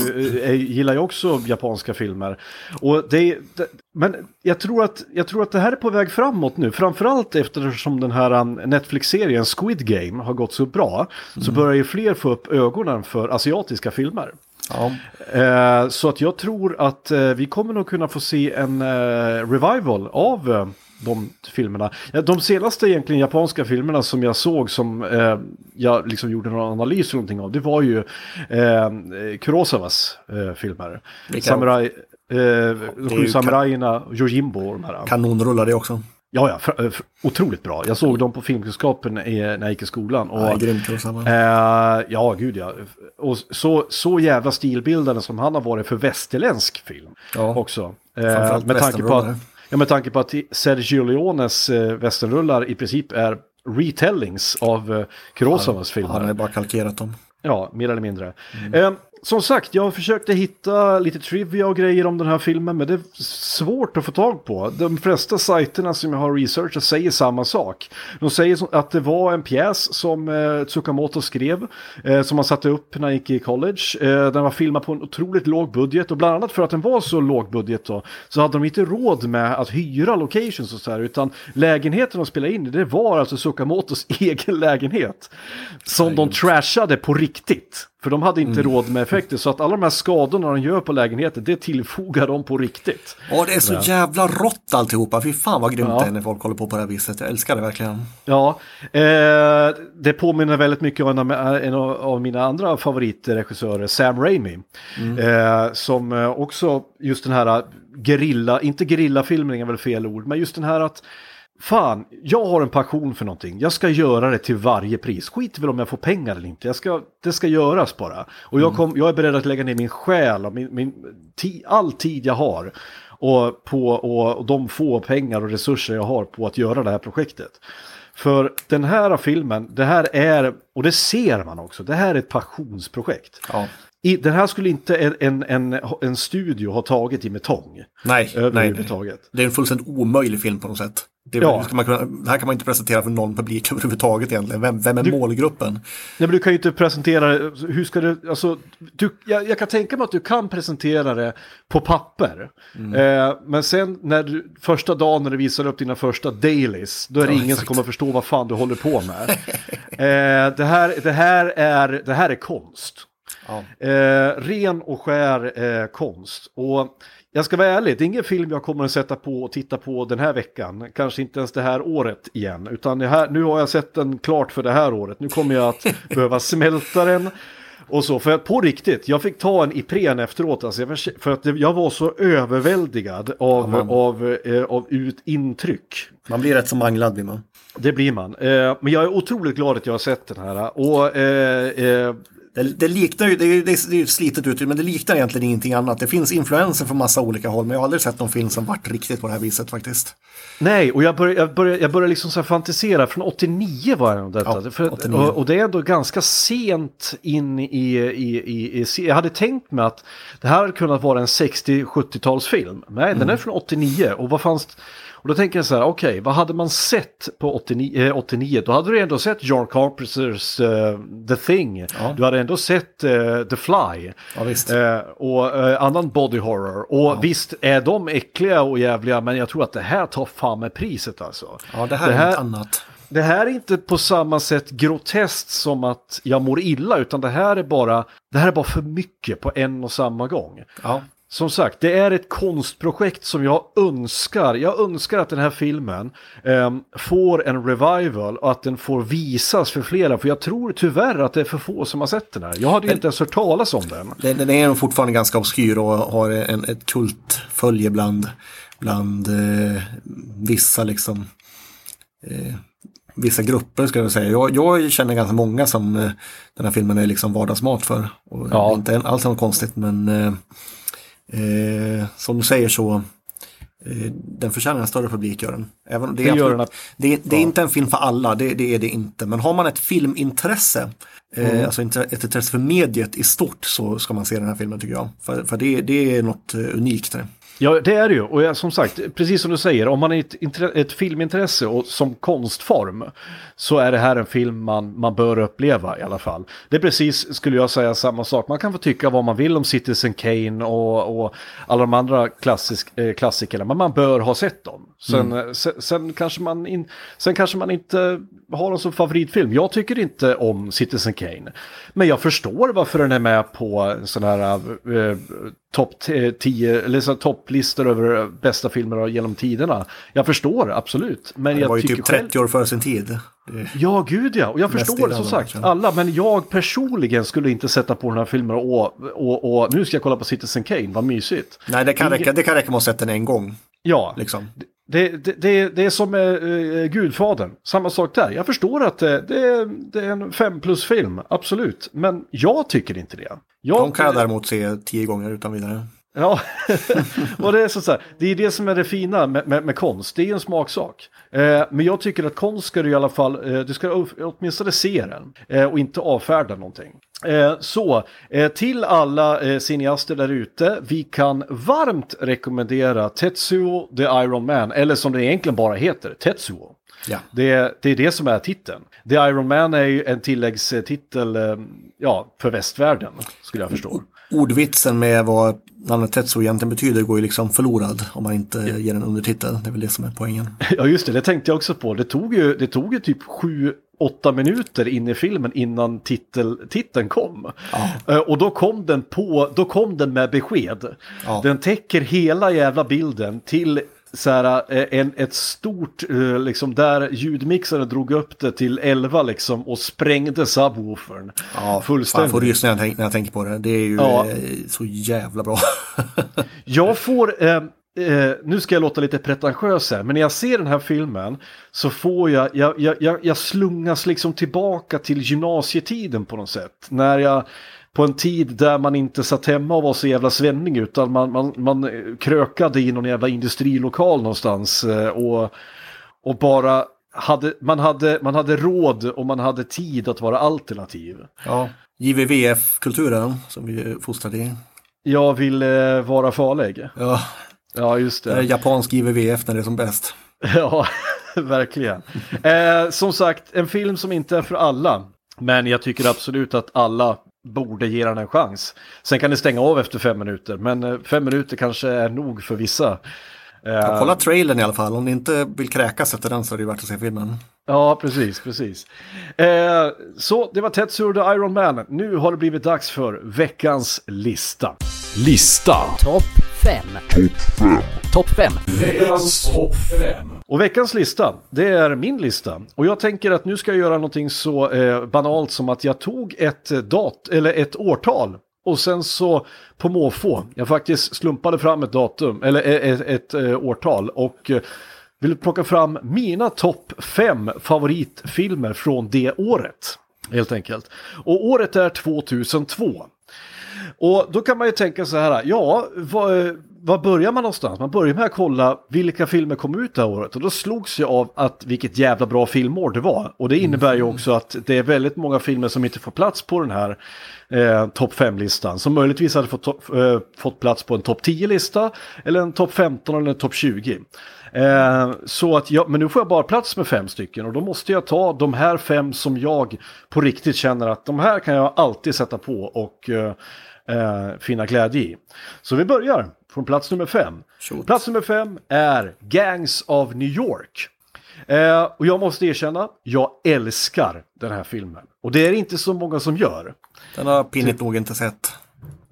eh, gillar ju också japanska filmer. Och det, det, men jag tror, att, jag tror att det här är på väg framåt nu. Framförallt eftersom den här um, Netflix-serien Squid Game har gått så bra. Så börjar ju fler få upp ögonen för asiatiska filmer. Ja. Eh, så att jag tror att eh, vi kommer nog kunna få se en eh, revival av de filmerna. De senaste egentligen japanska filmerna som jag såg som eh, jag liksom gjorde någon analys eller någonting av, det var ju eh, Kurosawas eh, filmer. Vilka? Samurai, eh, samurajerna, Yojimbo och de här. Kanonrullar det också. Ja, ja, fr- eh, fr- otroligt bra. Jag såg dem på filmkunskapen i, när jag gick i skolan. Och, Ja, grymt. Eh, ja, gud ja. Och så, så jävla stilbildande som han har varit för västerländsk film Ja. också. Eh, med, tanke på att, ja, med tanke på att Sergio Leones eh, västernrullar i princip är retellings av eh, Kurosawas filmer. Han har bara kalkerat dem. Ja, mer eller mindre. Eh, som sagt, jag försökte hitta lite trivia och grejer om den här filmen, men det är svårt att få tag på. De flesta sajterna som jag har researchat säger samma sak. De säger att det var en pjäs som eh, Tsukamoto skrev, eh, som han satte upp när han gick i college. Eh, den var filmad på en otroligt låg budget och bland annat för att den var så låg budget då, så hade de inte råd med att hyra locations och så här, utan lägenheten de spelade in i, det var alltså Tsukamotos <laughs> egen lägenhet. Som de trashade på riktigt. För de hade inte råd med effekter, så att alla de här skadorna de gör på lägenheten, det tillfogar de på riktigt. Åh, det är så jävla rått alltihopa. Fy fan vad grymt Ja. det är när folk håller på på det här viset. Jag älskar det verkligen. Ja, eh, det påminner väldigt mycket om en av, mina andra favoritregissörer, Sam Raimi. Eh, som eh, också, just den här gerilla, inte gerillafilmning är väl fel ord, men just den här att fan, jag har en passion för någonting. Jag ska göra det till varje pris. Skit väl om jag får pengar eller inte. Jag ska, det ska göras bara. Och jag, kom, jag är beredd att lägga ner min själ och min, min, ti, all tid jag har. Och, på, och, och de få pengar och resurser jag har på att göra det här projektet. För den här filmen, det här är, och det ser man också, det här är ett passionsprojekt. Ja. I, den här skulle inte en, en, en, studio ha tagit i betong. Nej, nej, nej. Det är en fullständigt omöjlig film på något sätt. Det, Ja. man kunna, det här kan man inte presentera för någon publik <laughs> överhuvudtaget egentligen. Vem, vem är målgruppen? Nej, men du kan ju inte presentera det, hur ska du, alltså, du, jag, jag kan tänka mig att du kan presentera det på papper. Eh, men sen när du, första dagen när du visar upp dina första dailies, då är det Ja, ingen som exakt. kommer förstå vad fan du håller på med. <laughs> eh, det, här, det, här är, det här är konst. Ja. Eh, ren och skär eh, konst. Och jag ska vara ärlig, det är ingen film jag kommer att sätta på och titta på den här veckan. Kanske inte ens det här året igen. Utan här, nu har jag sett den klart för det här året. Nu kommer jag att <laughs> behöva smälta den. Och så, för att på riktigt, jag fick ta en Ipren efteråt, alltså, för att jag var så överväldigad av, man- av, eh, av ut intryck. Man blir rätt så manglad blir man. Det blir man. Eh, men jag är otroligt glad att jag har sett den här. Och eh, eh, Det, det liknar ju, det är det är, ett slitet uttryck, men det liknar egentligen ingenting annat. Det finns influenser från massa olika håll, men jag har aldrig sett någon film som varit riktigt på det här viset faktiskt. Nej, och jag börjar, jag börjar, jag börjar liksom så fantisera, från 89 var det detta. Ja, För, 89. och, och det är ändå ganska sent in i, i, i, i... Jag hade tänkt mig att det här hade kunnat vara en 60-70-talsfilm. Nej, den är från 89. Och vad fanns... Och då tänker jag så här, okej, vad hade man sett på 89? Eh, 89? Då hade du ändå sett John Carpenters eh, The Thing. Du hade ändå sett eh, The Fly. Ja, visst. Eh, och eh, annan body horror. Och visst är de äckliga och jävliga, men jag tror att det här tar fan med priset alltså. Ja, det här är något annat. Det här är inte på samma sätt groteskt som att jag mår illa, utan det här är bara, det här är bara för mycket på en och samma gång. Ja. Som sagt, det är ett konstprojekt som jag önskar. Jag önskar att den här filmen ehm, får en revival och att den får visas för flera. För jag tror tyvärr att det är för få som har sett den här. Jag hade ju inte ens hört talas om den. Den, den är fortfarande ganska obskyr och har en, ett kultfölje bland, bland eh, vissa liksom eh, vissa grupper ska jag säga. Jag, jag känner ganska många som eh, den här filmen är liksom vardagsmat för. Och Ja. Inte alls något konstigt men eh, som du säger så eh, den förtjänar en större publik gör den. Även, det, är gör den. det, det är inte en film för alla, det, det är det inte. Men har man ett filmintresse, Mm. eh, alltså intre- ett intresse för mediet i stort så ska man se den här filmen tycker jag. För, för det, det är något eh, unikt. Det. Ja, det är det ju. Och jag, som sagt, precis som du säger, om man är ett, ett filmintresse och som konstform så är det här en film man, man bör uppleva i alla fall. Det är precis, skulle jag säga, samma sak. Man kan få tycka vad man vill om Citizen Kane och, och alla de andra klassisk, eh, klassikerna, men man bör ha sett dem. Sen, eh, sen, sen, kanske man in, sen kanske man inte har dem som favoritfilm. Jag tycker inte om Citizen Kane. Men jag förstår varför den är med på en sån här eh, topp 10, eller så här topplistor över eh, bästa filmer genom tiderna. Jag förstår absolut. Men Det jag var ju typ själv- 30 år före sin tid. Ja, gud ja. Och jag förstår som sagt. Alla, men jag personligen skulle inte sätta på den här filmen och, och, och nu ska jag kolla på Citizen Kane, vad mysigt. nej, det kan, räcka, det kan räcka med att sätta den en gång. Ja, Liksom. det, det, det, det är som med eh, Gudfadern. Samma sak där. Jag förstår att det, det, är, det är en fem plus-film, absolut. Men jag tycker inte det. Jag, De kan jag däremot se tio gånger utan vidare. Ja, <laughs> och det är så här, det är det som är det fina med, med, med konst, det är en smaksak. Eh, men jag tycker att konst ska du i alla fall, eh, du ska åtminstone se den eh, och inte avfärda någonting. Eh, så, eh, till alla eh, cineaster där ute, vi kan varmt rekommendera Tetsuo the Iron Man, eller som det egentligen bara heter, Tetsuo. Ja. Det, det är det som är titeln. The Iron Man är ju en tilläggstitel eh, ja, för västvärlden, skulle jag förstå. Ordvitsen med vad namnet Tetsu egentligen betyder går ju liksom förlorad om man inte ger en undertitel. Det är väl det som är poängen. <laughs> Ja just det, det tänkte jag också på. Det tog ju, det tog ju typ sju, åtta minuter in i filmen innan titel, titeln kom. Eh, Och då kom den på, då kom den med besked. Ja. Den täcker hela jävla bilden till så här, eh, en, ett stort, eh, liksom där ljudmixaren drog upp det till 11 liksom och sprängde subwoofern. Ja, Fullständigt. får rys när jag, när jag tänker på det. Det är ju Ja. eh, så jävla bra. <laughs> Jag får, eh, eh, nu ska jag låta lite pretentiös här, men när jag ser den här filmen så får jag, jag, jag, jag, jag slungas liksom tillbaka till gymnasietiden på något sätt. När jag, på en tid där man inte satt hemma och var så jävla svennig utan man, man, man krökade i någon jävla industrilokal någonstans eh, och, och bara hade, man, hade, man hade råd och man hade tid att vara alternativ. Ja, JVVF-kulturen som vi fostrade i. Jag vill eh, vara farlig. Ja, Ja, just det det. japansk JVVF när det är som bäst. <laughs> Ja, verkligen. Eh, som sagt, en film som inte är för alla. Men jag tycker absolut att alla borde ge den en chans. Sen kan det stänga av efter fem minuter, men eh, fem minuter kanske är nog för vissa. Eh, Ja, kolla trailern i alla fall. Om ni inte vill kräkas efter den så är det värt att se filmen. Ja, precis, precis. Eh, så det var Tetsuo the Iron Man. Nu har det blivit dags för veckans lista. Lista. Topp 5. Topp 5. Veckans topp 5. Och veckans lista, det är min lista. Och jag tänker att nu ska jag göra någonting så eh, banalt som att jag tog ett eh, dat eller ett årtal och sen så på måfå, jag faktiskt slumpade fram ett datum, eller eh, eh, ett, ett, ett årtal och vill plocka fram mina topp fem favoritfilmer från det året. Helt enkelt. Och året är 2002. Och då kan man ju tänka så här, ja, vad, vad börjar man någonstans? Man börjar med att kolla vilka filmer kom ut det här året och då slogs jag av att vilket jävla bra filmår det var. Och det innebär ju också att det är väldigt många filmer som inte får plats på den här eh, topp 5-listan. Som möjligtvis hade fått, eh, fått plats på en topp 10-lista eller en topp 15 eller en topp 20. Eh, så att jag, men nu får jag bara plats med fem stycken och då måste jag ta de här fem som jag på riktigt känner att de här kan jag alltid sätta på och eh, eh, finna glädje i. Så vi börjar från plats nummer fem. Shoot. Plats nummer fem är Gangs of New York. Eh, och jag måste erkänna, jag älskar den här filmen. Och det är inte så många som gör. Den har pinigt nog inte sett.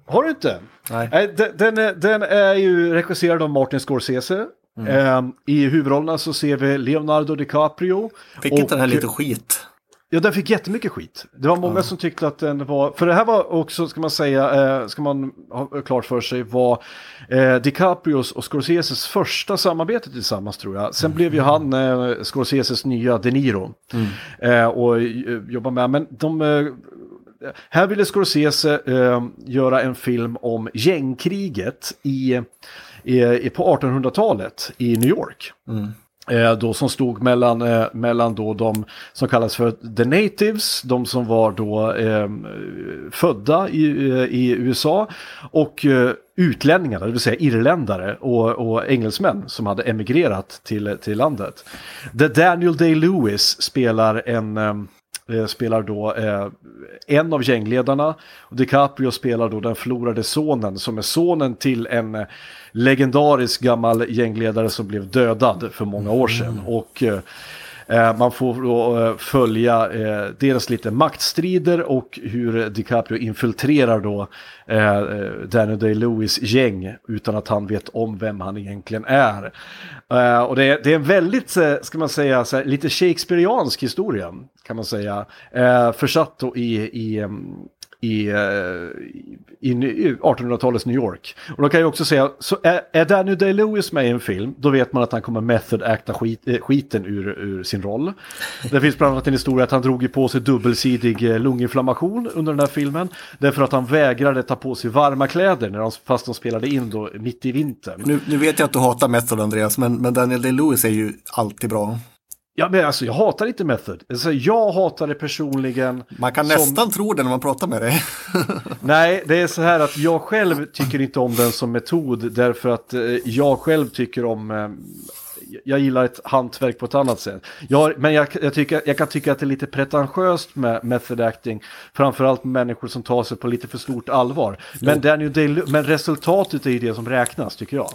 Har du inte? Nej. den, den, är, den är ju regisserad av Martin Scorsese. Eh, I huvudrollerna så ser vi Leonardo DiCaprio. Fick och- inte den här lite skit? Ja, den fick jättemycket skit. Det var många som tyckte att den var, för det här var också, ska man säga, eh, ska man ha klart för sig, var eh, DiCaprios och Scorseses första samarbete tillsammans tror jag. Sen blev ju han eh, Scorseses nya De Niro eh, och eh, jobba med, men de eh, här ville Scorsese eh, göra en film om gängkriget i, i, på 1800-talet i New York. Eh, Eh, då som stod mellan, eh, mellan då de som kallas för the natives, de som var då eh, födda i, eh, i USA och eh, utlänningarna, det vill säga irländare och, och engelsmän som hade emigrerat till, till landet. The Daniel Day-Lewis spelar en ehm, eh, spelar då eh, en av gängledarna och DiCaprio spelar då den förlorade sonen som är sonen till en eh, legendarisk gammal gängledare som blev dödad för många år sedan. Och eh, eh, man får då eh, följa eh, dels lite maktstrider och hur DiCaprio infiltrerar då eh, Daniel Day-Lewis gäng utan att han vet om vem han egentligen är. Eh, och det är, det är en väldigt, ska man säga, här, lite Shakespeareansk historia kan man säga. Eh, försatt då i, i, i, eh, i, i 1800-talets New York. Och då kan jag också säga, så är, är Daniel Day-Lewis med i en film, då vet man att han kommer method acta skit, eh, skiten ur, ur sin roll. Det finns bland annat en historia att han drog ju på sig dubbelsidig eh, lunginflammation under den här filmen. Därför att han vägrade ta på sig varma kläder när de, fast de spelade in då mitt i vintern. Nu, nu vet jag att du hatar Method Andreas, men, men Daniel Day-Lewis är ju alltid bra. Ja men alltså jag hatar inte Method. Alltså, jag hatar det personligen. Man kan som- nästan tro det när man pratar med dig. <laughs> Nej, det är så här att jag själv tycker inte om den som metod därför att eh, jag själv tycker om eh, jag gillar ett hantverk på ett annat sätt. Jag, men jag, jag, tycker, jag kan tycka att det är lite pretentiöst med method acting. Framförallt med människor som tar sig på lite för stort allvar. Men, Daniel Day, men resultatet är ju det som räknas tycker jag.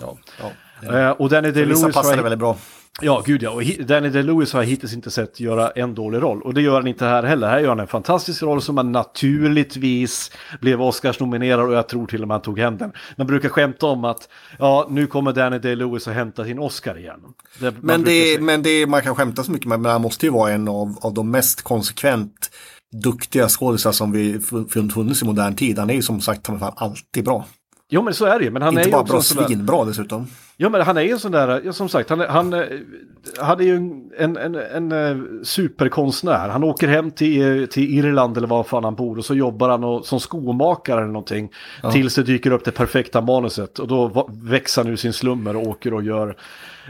Eh, och Danny Vissa Day-Lewis passar har- det väldigt bra. Ja, gud ja. Och Danny DeLewis har jag hittills inte sett göra en dålig roll. Och det gör han inte här heller. Här gör han en fantastisk roll som han naturligtvis blev Oscars-nominerad och jag tror till och med han tog hem den. Man brukar skämta om att ja, nu kommer Danny DeLewis att hämta sin Oscar igen. Det, Men, det, säga. men det, man kan skämta så mycket med, men han måste ju vara en av, av de mest konsekvent duktiga skådisar som vi funnits i modern tid. Han är ju som sagt fan alltid bra. Jo, men så är det ju. Men han är Inte ju bara bra, där- svinbra dessutom. Ja men han är ju en sån där, ja, som sagt, han, är- han, eh, han är ju en, en, en, eh, superkonstnär. Han åker hem till, eh, till Irland eller var fan han bor och så jobbar han och, som skomakare eller någonting. Tills det dyker upp det perfekta manuset och då växer han ur sin slummer och åker och gör,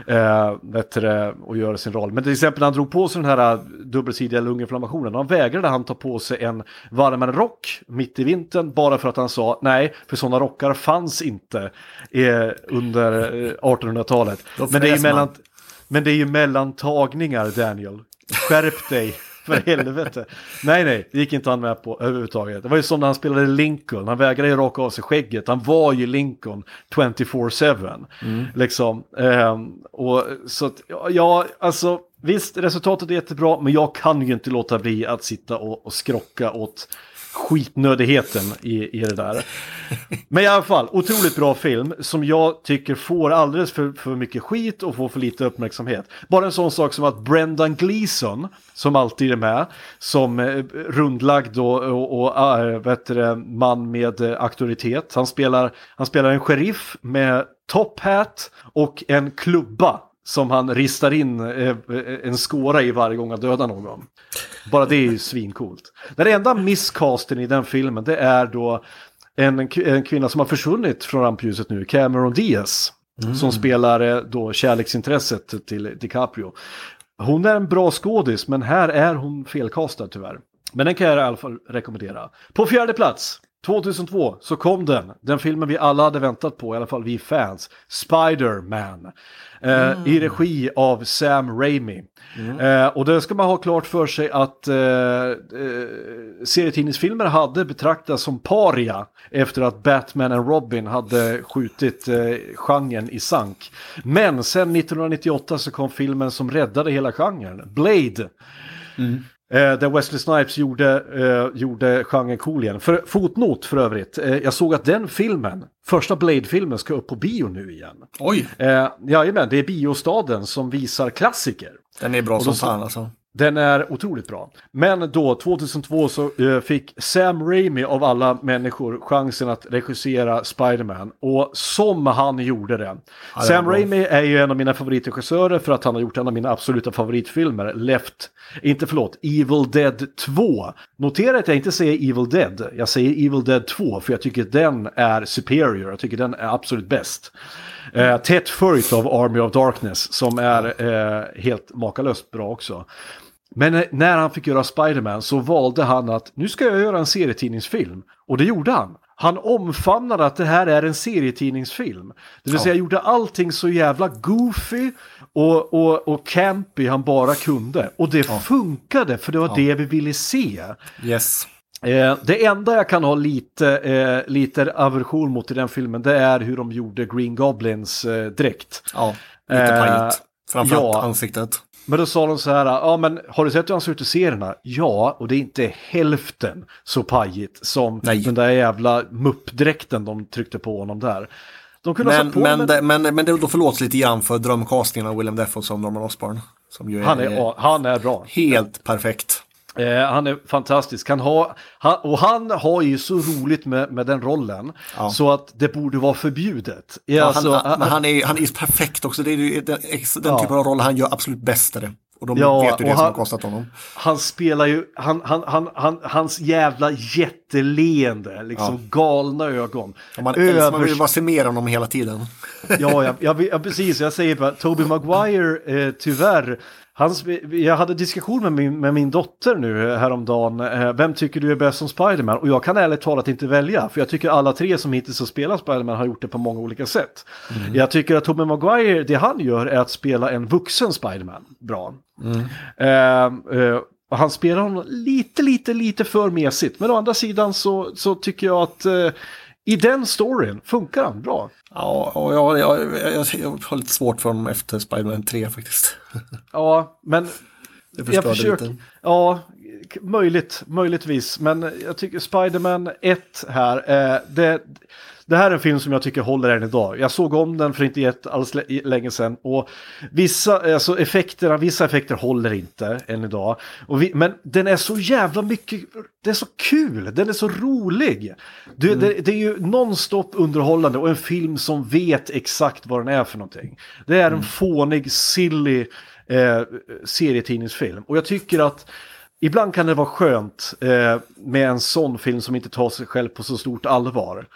eh, det, och gör sin roll. Men till exempel när han drog på sig den här eh, dubbelsidiga lunginflammationen, han vägrade han ta på sig en varmare rock mitt i vintern bara för att han sa nej, för sådana rockar fanns inte eh, under eh, 1800-talet. Då Men det, är ju mellan, men det är ju mellan tagningar, Daniel. Skärp dig, för helvete. Nej, nej, det gick inte han med på överhuvudtaget. Det var ju som när han spelade Lincoln, han vägrade ju raka av sig skägget. Han var ju Lincoln 24-7. Liksom. Ehm, och så att, ja, alltså visst, resultatet är jättebra, men jag kan ju inte låta bli att sitta och, och skrocka åt skitnödigheten i, i det där. Men i alla fall, otroligt bra film som jag tycker får alldeles för, för mycket skit och får för lite uppmärksamhet. Bara en sån sak som att Brendan Gleeson, som alltid är med, som eh, rundlagd och, och, och äh, vet du, man med eh, auktoritet. Han spelar, han spelar en sheriff med top hat och en klubba som han ristar in eh, eh en skåra i varje gång han dödar någon. Bara det är ju svincoolt. Den enda misscasten i den filmen det är då en, en kvinna som har försvunnit från rampljuset nu, Cameron Diaz. Som spelar eh, då kärleksintresset till DiCaprio. Hon är en bra skådis men här är hon felkastad tyvärr. Men den kan jag i alla fall rekommendera. På fjärde plats 2002 så kom den, den filmen vi alla hade väntat på, i alla fall vi fans, Spider-Man. Eh, I regi av Sam Raimi. Eh, och det ska man ha klart för sig att eh, eh, serietidningsfilmer hade betraktats som paria efter att Batman och Robin hade skjutit eh, genren i sank. Men sen 1998 så kom filmen som räddade hela genren, Blade. Eh, där Wesley Snipes gjorde, eh, gjorde genren cool igen. För, fotnot för övrigt, eh, jag såg att den filmen, första Blade-filmen, ska upp på bio nu igen. Oj, Eh, jajamän, det är biostaden som visar klassiker. den är bra som fan alltså. Den är otroligt bra. Men då, 2002, så eh, fick Sam Raimi av alla människor chansen att regissera Spider-Man. Och som han gjorde det. var Sam. Raimi är ju en av mina favoritregissörer för att han har gjort en av mina absoluta favoritfilmer, Left, inte förlåt, Evil Dead 2. Notera att jag inte säger Evil Dead, jag säger Evil Dead 2 för jag tycker den är superior, jag tycker den är absolut bäst. Eh, tätt följt av Army of Darkness som är eh, helt makalöst bra också. Men eh, när han fick göra Spider-Man så valde han att nu ska jag göra en serietidningsfilm. Och det gjorde han. Han omfamnade att det här är en serietidningsfilm. Det vill säga gjorde allting så jävla goofy och, och, och campy han bara kunde. Och det funkade för det var det vi ville se. Yes. Eh, det enda jag kan ha lite, eh, lite aversion mot i den filmen det är hur de gjorde Green Goblins eh, dräkt. Ja, lite Eh, pajigt. Framförallt ja. ansiktet. Men då sa de så här, ja men har du sett hur han ser ut i serierna? Ja, och det är inte hälften så pajigt som Nej. den där jävla muppdräkten de tryckte på honom där. De kunde ha Men, satt på men, det, men, men det då förlåts lite grann för drömcastingen av Willem Dafoe som Norman Osborn. Som ju är, han, är, han är bra. helt perfekt. Eh, han är fantastisk. Han har, han, och han har ju så roligt med, med den rollen Ja. så att det borde vara förbjudet. Ja, Ja, alltså, han, men han, är, han är perfekt också. Det är ju den, den typen av roll han gör absolut bäst. det. Och de Ja, vet ju det och som han- har kostat honom. han spelar ju, han, han, han, han, hans jävla jätteleende, liksom galna ögon. Och Man, älskar- man vill Övers- bara se mer om dem hela tiden. Ja, jag, <laughs> jag, ja, precis. Jag säger bara, Toby Maguire, eh, tyvärr. Hans, jag hade diskussion med min, med min dotter nu eh, häromdagen. Eh, vem tycker du är bäst som Spiderman? Och jag kan ärligt talat inte välja. För jag tycker alla tre som hittills har spelat Spiderman har gjort det på många olika sätt. Jag tycker att Toby Maguire, det han gör är att spela en vuxen Spiderman bra. Eh, eh, och han spelar honom lite, lite, lite för mesigt. Men å andra sidan så, så tycker jag att eh, i den storyn funkar han bra. Ja, och jag, jag, jag, jag har lite svårt för honom efter Spider-Man 3 faktiskt. <laughs> Ja, men Det jag försöker. lite. Ja, möjligt, möjligtvis. Men jag tycker Spider-Man 1 här, eh, det, det här är en film som jag tycker håller än idag. Jag såg om den för inte jätte alls lä- länge sedan och vissa, alltså effekterna, vissa effekter håller inte än idag. Vi, men den är så jävla mycket, det är så kul, den är så rolig. Det, det, det är ju nonstop underhållande och en film som vet exakt vad den är för någonting. Det är en fånig, silly eh, serietidningsfilm. Och jag tycker att ibland kan det vara skönt eh, med en sån film som inte tar sig själv på så stort allvar.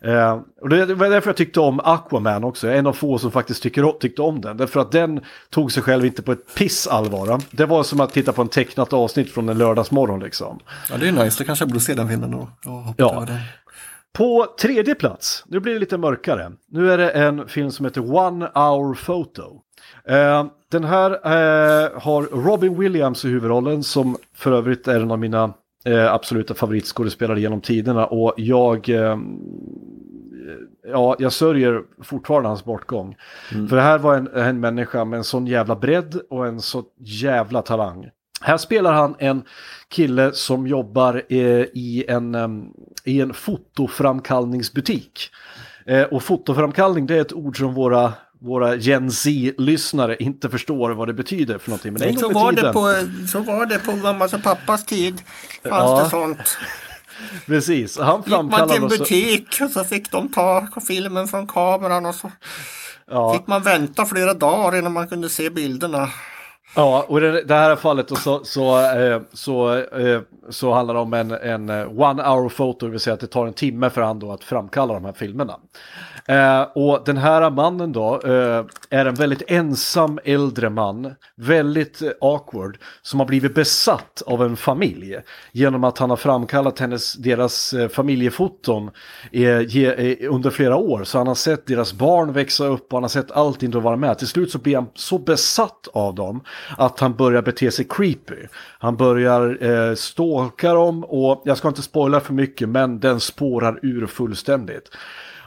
Eh, och det, var därför jag tyckte om Aquaman också. En av få som faktiskt tycker, tyckte om den. Därför att den tog sig själv inte på ett piss allvar. Det var som att titta på en tecknat avsnitt från en lördagsmorgon liksom. Ja, det är nice. Då kanske jag borde se den filmen då. Ja. På tredje plats, nu blir det lite mörkare. Nu är det en film som heter One Hour Photo. Eh, den här eh, har Robin Williams i huvudrollen som för övrigt är en av mina eh, absoluta favoritskådespelare genom tiderna och jag eh, Ja, jag sörjer fortfarande hans bortgång. För det här var en, en människa med en sån jävla bredd och en så jävla talang. Här spelar han en kille som jobbar eh, i, en, em, i en fotoframkallningsbutik. Eh, och fotoframkallning det är ett ord som våra, våra Gen Z-lyssnare inte förstår vad det betyder för någonting. Men en Så var, det på, så var det på mammas och pappas tid. Fanns Ja. det sånt. <laughs> Precis, han Gick man till framkallade... en så- butik och så fick de ta filmen från kameran och så Ja. fick man vänta flera dagar innan man kunde se bilderna. Ja, och i det, det här fallet så, så, eh, så, eh, så handlar det om en, en eh, one hour photo, det vill säga att det tar en timme för han då att framkalla de här filmerna. Eh, och den här mannen då eh, är en väldigt ensam äldre man, väldigt eh, awkward, som har blivit besatt av en familj genom att han har framkallat hennes, deras eh, familjefoton eh, ge, eh, under flera år. Så han har sett deras barn växa upp och han har sett allting då vara med. Till slut så blir han så besatt av dem att han börjar bete sig creepy. Han börjar eh, stalka dem och jag ska inte spoila för mycket men den spårar ur fullständigt.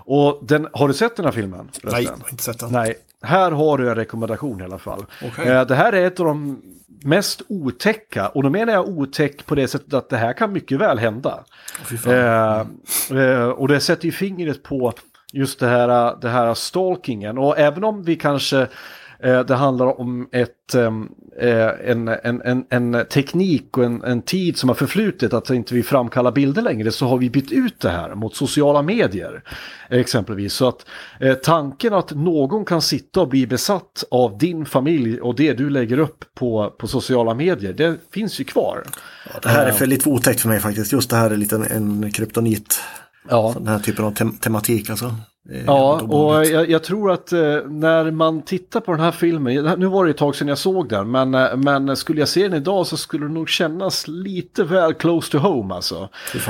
Och den, har du sett den här filmen? Nej, jag har inte sett den. Nej, här har du en rekommendation i alla fall. Okej. Eh, det här är ett av de mest otäcka, och då menar jag otäck på det sättet att det här kan mycket väl hända. Eh, eh, och det sätter ju fingret på just det här, det här stalkingen. Och även om vi kanske, det handlar om ett, ehm, eh, en, en, en, en teknik och en, en tid som har förflutit, att inte vi framkallar bilder längre, så har vi bytt ut det här mot sociala medier. Exempelvis. Så att eh, tanken att någon kan sitta och bli besatt av din familj och det du lägger upp på, på sociala medier, det finns ju kvar. Det här är lite otäckt för mig faktiskt. Just det här är lite en, en kryptonit. Ja. Den här typen av tem tematik alltså. Är Ja, och jag, jag tror att eh, när man tittar på den här filmen, nu var det ett tag sedan jag såg den, men, eh, men skulle jag se den idag så skulle det nog kännas lite väl close to home alltså.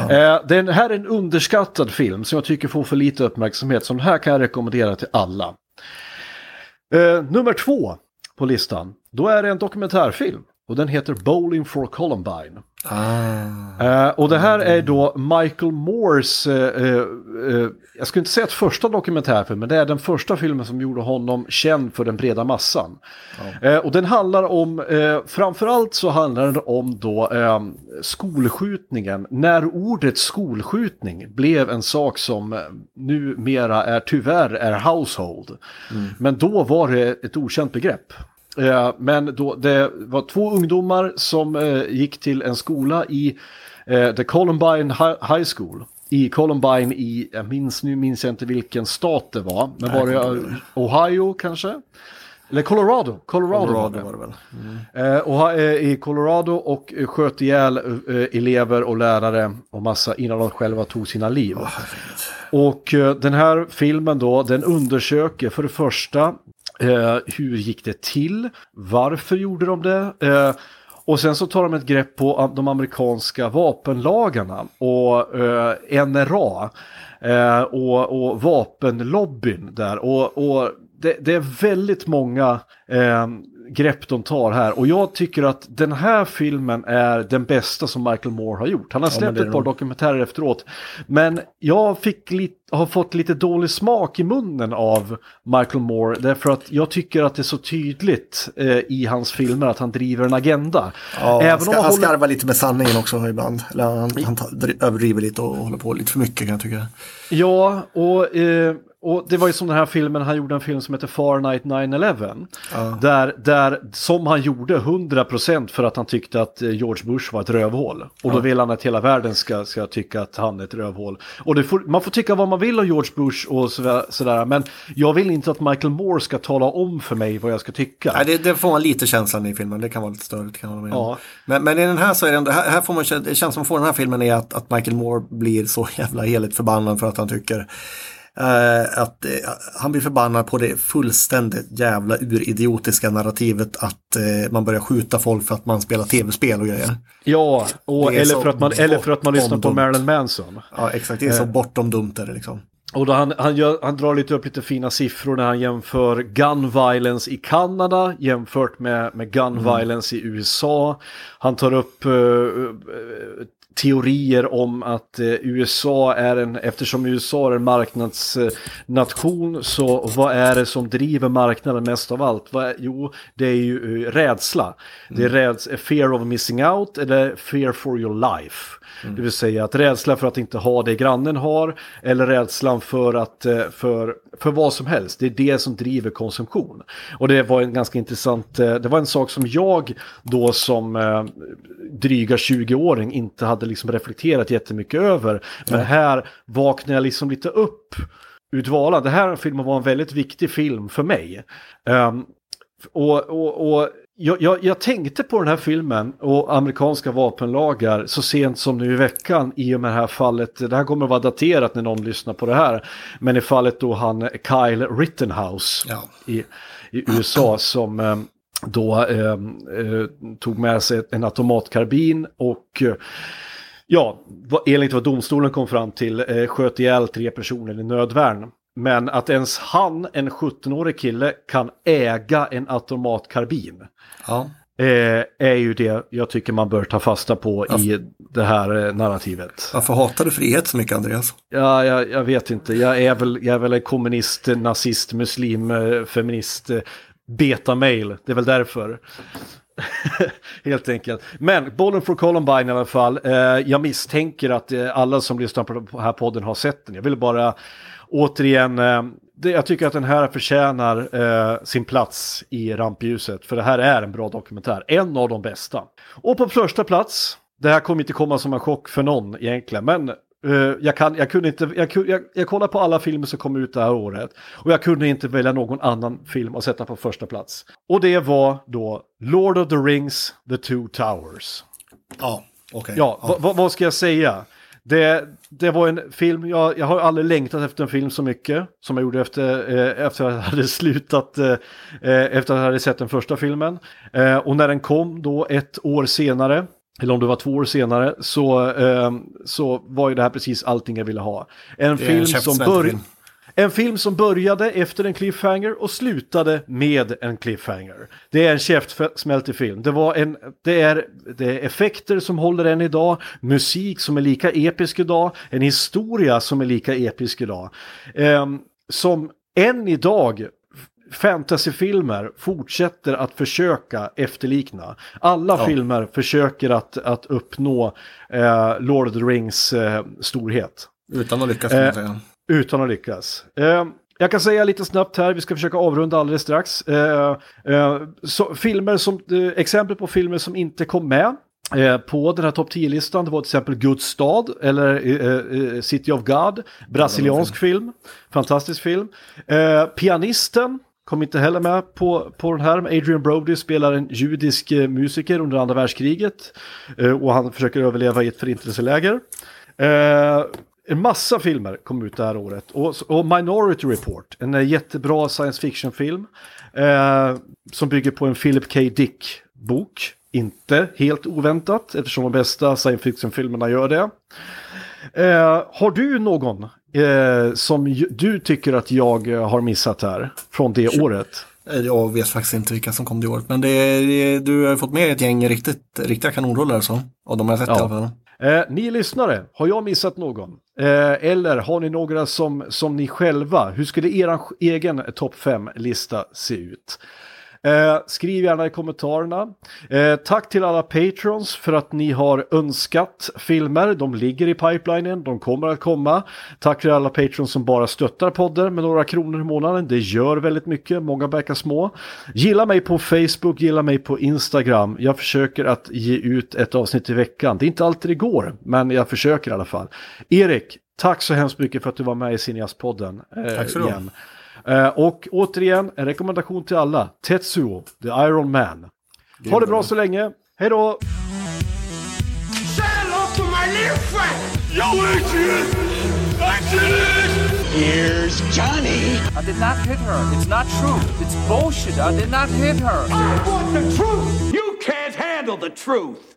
Eh, den här är en underskattad film som jag tycker får för lite uppmärksamhet, så den här kan jag rekommendera till alla. Eh, nummer två på listan, då är det en dokumentärfilm. Och den heter Bowling for Columbine. Ah. Eh, och det här är då Michael Moores, eh, eh, eh, jag skulle inte säga att första dokumentärfilm, men det är den första filmen som gjorde honom känd för den breda massan. Eh, och den handlar om, eh, framförallt så handlar den om då skolskjutningen, när ordet skolskjutning blev en sak som numera är tyvärr är household. Men då var det ett okänt begrepp. Eh, Men då, det var två ungdomar som eh, gick till en skola i eh, The Columbine Hi- High School. I Columbine i, jag minns, nu minns jag inte vilken stat det var, men var det eh, Ohio kanske? Eller Colorado, Colorado. Colorado var det väl. Eh, och, eh, I Colorado och eh, sköt ihjäl eh, elever och lärare och massa innan de själva tog sina liv. och eh, den här filmen då, den undersöker för det första eh, hur gick det till, varför gjorde de det? Eh, och sen så tar de ett grepp på de amerikanska vapenlagarna och eh, NRA eh, och, och vapenlobbyn där. Och, och det, det är väldigt många eh, grepp de tar här. Och jag tycker att den här filmen är den bästa som Michael Moore har gjort. Han har Ja, släppt är ett par nog. dokumentärer efteråt. Men jag fick lite, har fått lite dålig smak i munnen av Michael Moore. Därför att jag tycker att det är så tydligt eh, i hans filmer att han driver en agenda. Ja, Även han, ska, om han han håller... skarvar lite med sanningen också ibland. Eller han, han överdriver lite och håller på lite för mycket kan jag tycka. Ja, och, eh, och det var ju som den här filmen, han gjorde en film som heter Far Night 9-11. Där, där, som han gjorde 100% för att han tyckte att eh, George Bush var ett rövhål. Och då vill han att hela världen ska, ska tycka att han är ett rövhål. Och får, man får tycka vad man vill om George Bush och sådär, sådär, men jag vill inte att Michael Moore ska tala om för mig vad jag ska tycka. Nej, det, det får man lite känslan i filmen, det kan vara lite störigt. Kan om. Ja. men, men i den här så är det ändå, här, här får man, det känns som att få den här filmen är att, att Michael Moore blir så jävla heligt förbannad för att han tycker eh, att eh, han blir förbannad på det fullständigt jävla uridiotiska narrativet att eh, man börjar skjuta folk för att man spelar tv-spel och grejer. Ja, och, eller, för att man, eller för att man lyssnar på Marilyn Manson. Ja, exakt. Det är så bortom dumt är det liksom. Och då han, han, gör, han drar lite upp lite fina siffror när han jämför gun violence i Kanada jämfört med, med gun violence i USA. Han tar upp eh, eh, teorier om att eh, USA är en, eftersom USA är en marknadsnation så vad är det som driver marknaden mest av allt? Jo, det är ju eh, rädsla. Det är räds, fear of missing out eller fear for your life. Det vill säga att rädsla för att inte ha det grannen har eller rädslan för, att, eh, för, för vad som helst. Det är det som driver konsumtion. Och det var en ganska intressant, eh, det var en sak som jag då som eh, dryga 20-åring inte hade liksom reflekterat jättemycket över. Men här vaknade jag liksom lite upp ur dvalan. Det här filmen var en väldigt viktig film för mig. Ehm, och, och, och jag, jag, jag tänkte på den här filmen och amerikanska vapenlagar så sent som nu i veckan i och med det här fallet. Det här kommer att vara daterat när någon lyssnar på det här. Men i fallet då han Kyle Rittenhouse Ja. i, i USA som eh, då eh, eh, tog med sig en automatkarbin och eh, ja, enligt vad domstolen kom fram till eh, sköt ihjäl tre personer i nödvärn. Men att ens han, en 17-årig kille, kan äga en automatkarbin Ja. eh, är ju det jag tycker man bör ta fasta på i det här eh, narrativet. Varför hatar du frihet så mycket Andreas? Ja, jag, jag vet inte, jag är väl, jag är väl en kommunist, nazist, muslim, eh, feminist, beta-mail, det är väl därför. <laughs> Helt enkelt. Men bollen från Columbine i alla fall. Eh, jag misstänker att eh, alla som lyssnar på den här podden har sett den. Jag vill bara återigen, eh, det, jag tycker att den här förtjänar eh, sin plats i rampljuset. För det här är en bra dokumentär, en av de bästa. Och på första plats, det här kommer inte komma som en chock för någon egentligen, men eh, jag, kan, jag, kunde inte, jag, jag, jag kollar på alla filmer som kom ut det här året och jag kunde inte välja någon annan film att sätta på första plats. Och det var då Lord of the Rings, The Two Towers. Ja, okej. Ja, va- va- vad ska jag säga? Det, det var en film, jag, jag har aldrig längtat efter en film så mycket som jag gjorde efter, eh, efter att jag hade <laughs> slutat, eh, eh, efter att jag hade sett den första filmen. Eh, och när den kom då ett år senare, eller om det var två år senare, så, eh, så var ju det här precis allting jag ville ha. En film en som började... En film som började efter en cliffhanger och slutade med en cliffhanger. Det är en käftsmältig film. Det, var en, det, är, det är effekter som håller än idag, musik som är lika episk idag, en historia som är lika episk idag. Ehm, som än idag fantasyfilmer fortsätter att försöka efterlikna. Alla filmer försöker att, att uppnå eh, Lord of the Rings eh, storhet. Utan att lyckas kan man säga. Utan att lyckas. Eh, jag kan säga lite snabbt här, vi ska försöka avrunda alldeles strax. Eh, eh, så, filmer som, eh, exempel på filmer som inte kom med eh, på den här topp 10-listan, det var till exempel Guds stad eller eh, eh, City of God, brasiliansk film, fantastisk film. Eh, Pianisten kom inte heller med på, på den här. Adrian Brody spelar en judisk eh, musiker under andra världskriget eh, och han försöker överleva i ett förintelseläger. Eh, en massa filmer kom ut det här året. Och, och Minority Report, en jättebra science fiction-film. Eh, som bygger på en Philip K. Dick-bok. Inte helt oväntat, eftersom de bästa science fiction-filmerna gör det. Eh, har du någon eh, som ju- du tycker att jag eh, har missat här från det året? Eh, Jag vet faktiskt inte vilka som kom det året. Men det, är- du har fått med ett gäng riktigt, riktiga kanonroller alltså. Av de jag sett Ja. i alla fall. Eh, ni lyssnare, har jag missat någon? Eh, eller har ni några som, som ni själva, hur skulle er egen topp 5-lista se ut? Eh, skriv gärna i kommentarerna. Eh, tack till alla patrons för att ni har önskat filmer. De ligger i pipelinen, de kommer att komma. Tack till alla patrons som bara stöttar podden med några kronor i månaden. Det gör väldigt mycket, många bäckar små. Gilla mig på Facebook, gilla mig på Instagram. Jag försöker att ge ut ett avsnitt i veckan. Det är inte alltid det går, men jag försöker i alla fall. Erik, tack så hemskt mycket för att du var med i Cineast-podden. Eh, Tack så ha. Eh, och återigen, en rekommendation till alla. Tetsuo, The Iron Man. Ha det bra så länge. Hej då! Here's Johnny. I did not hit her. It's not true. It's bullshit. I did not hit her. I want the truth! You can't handle the truth!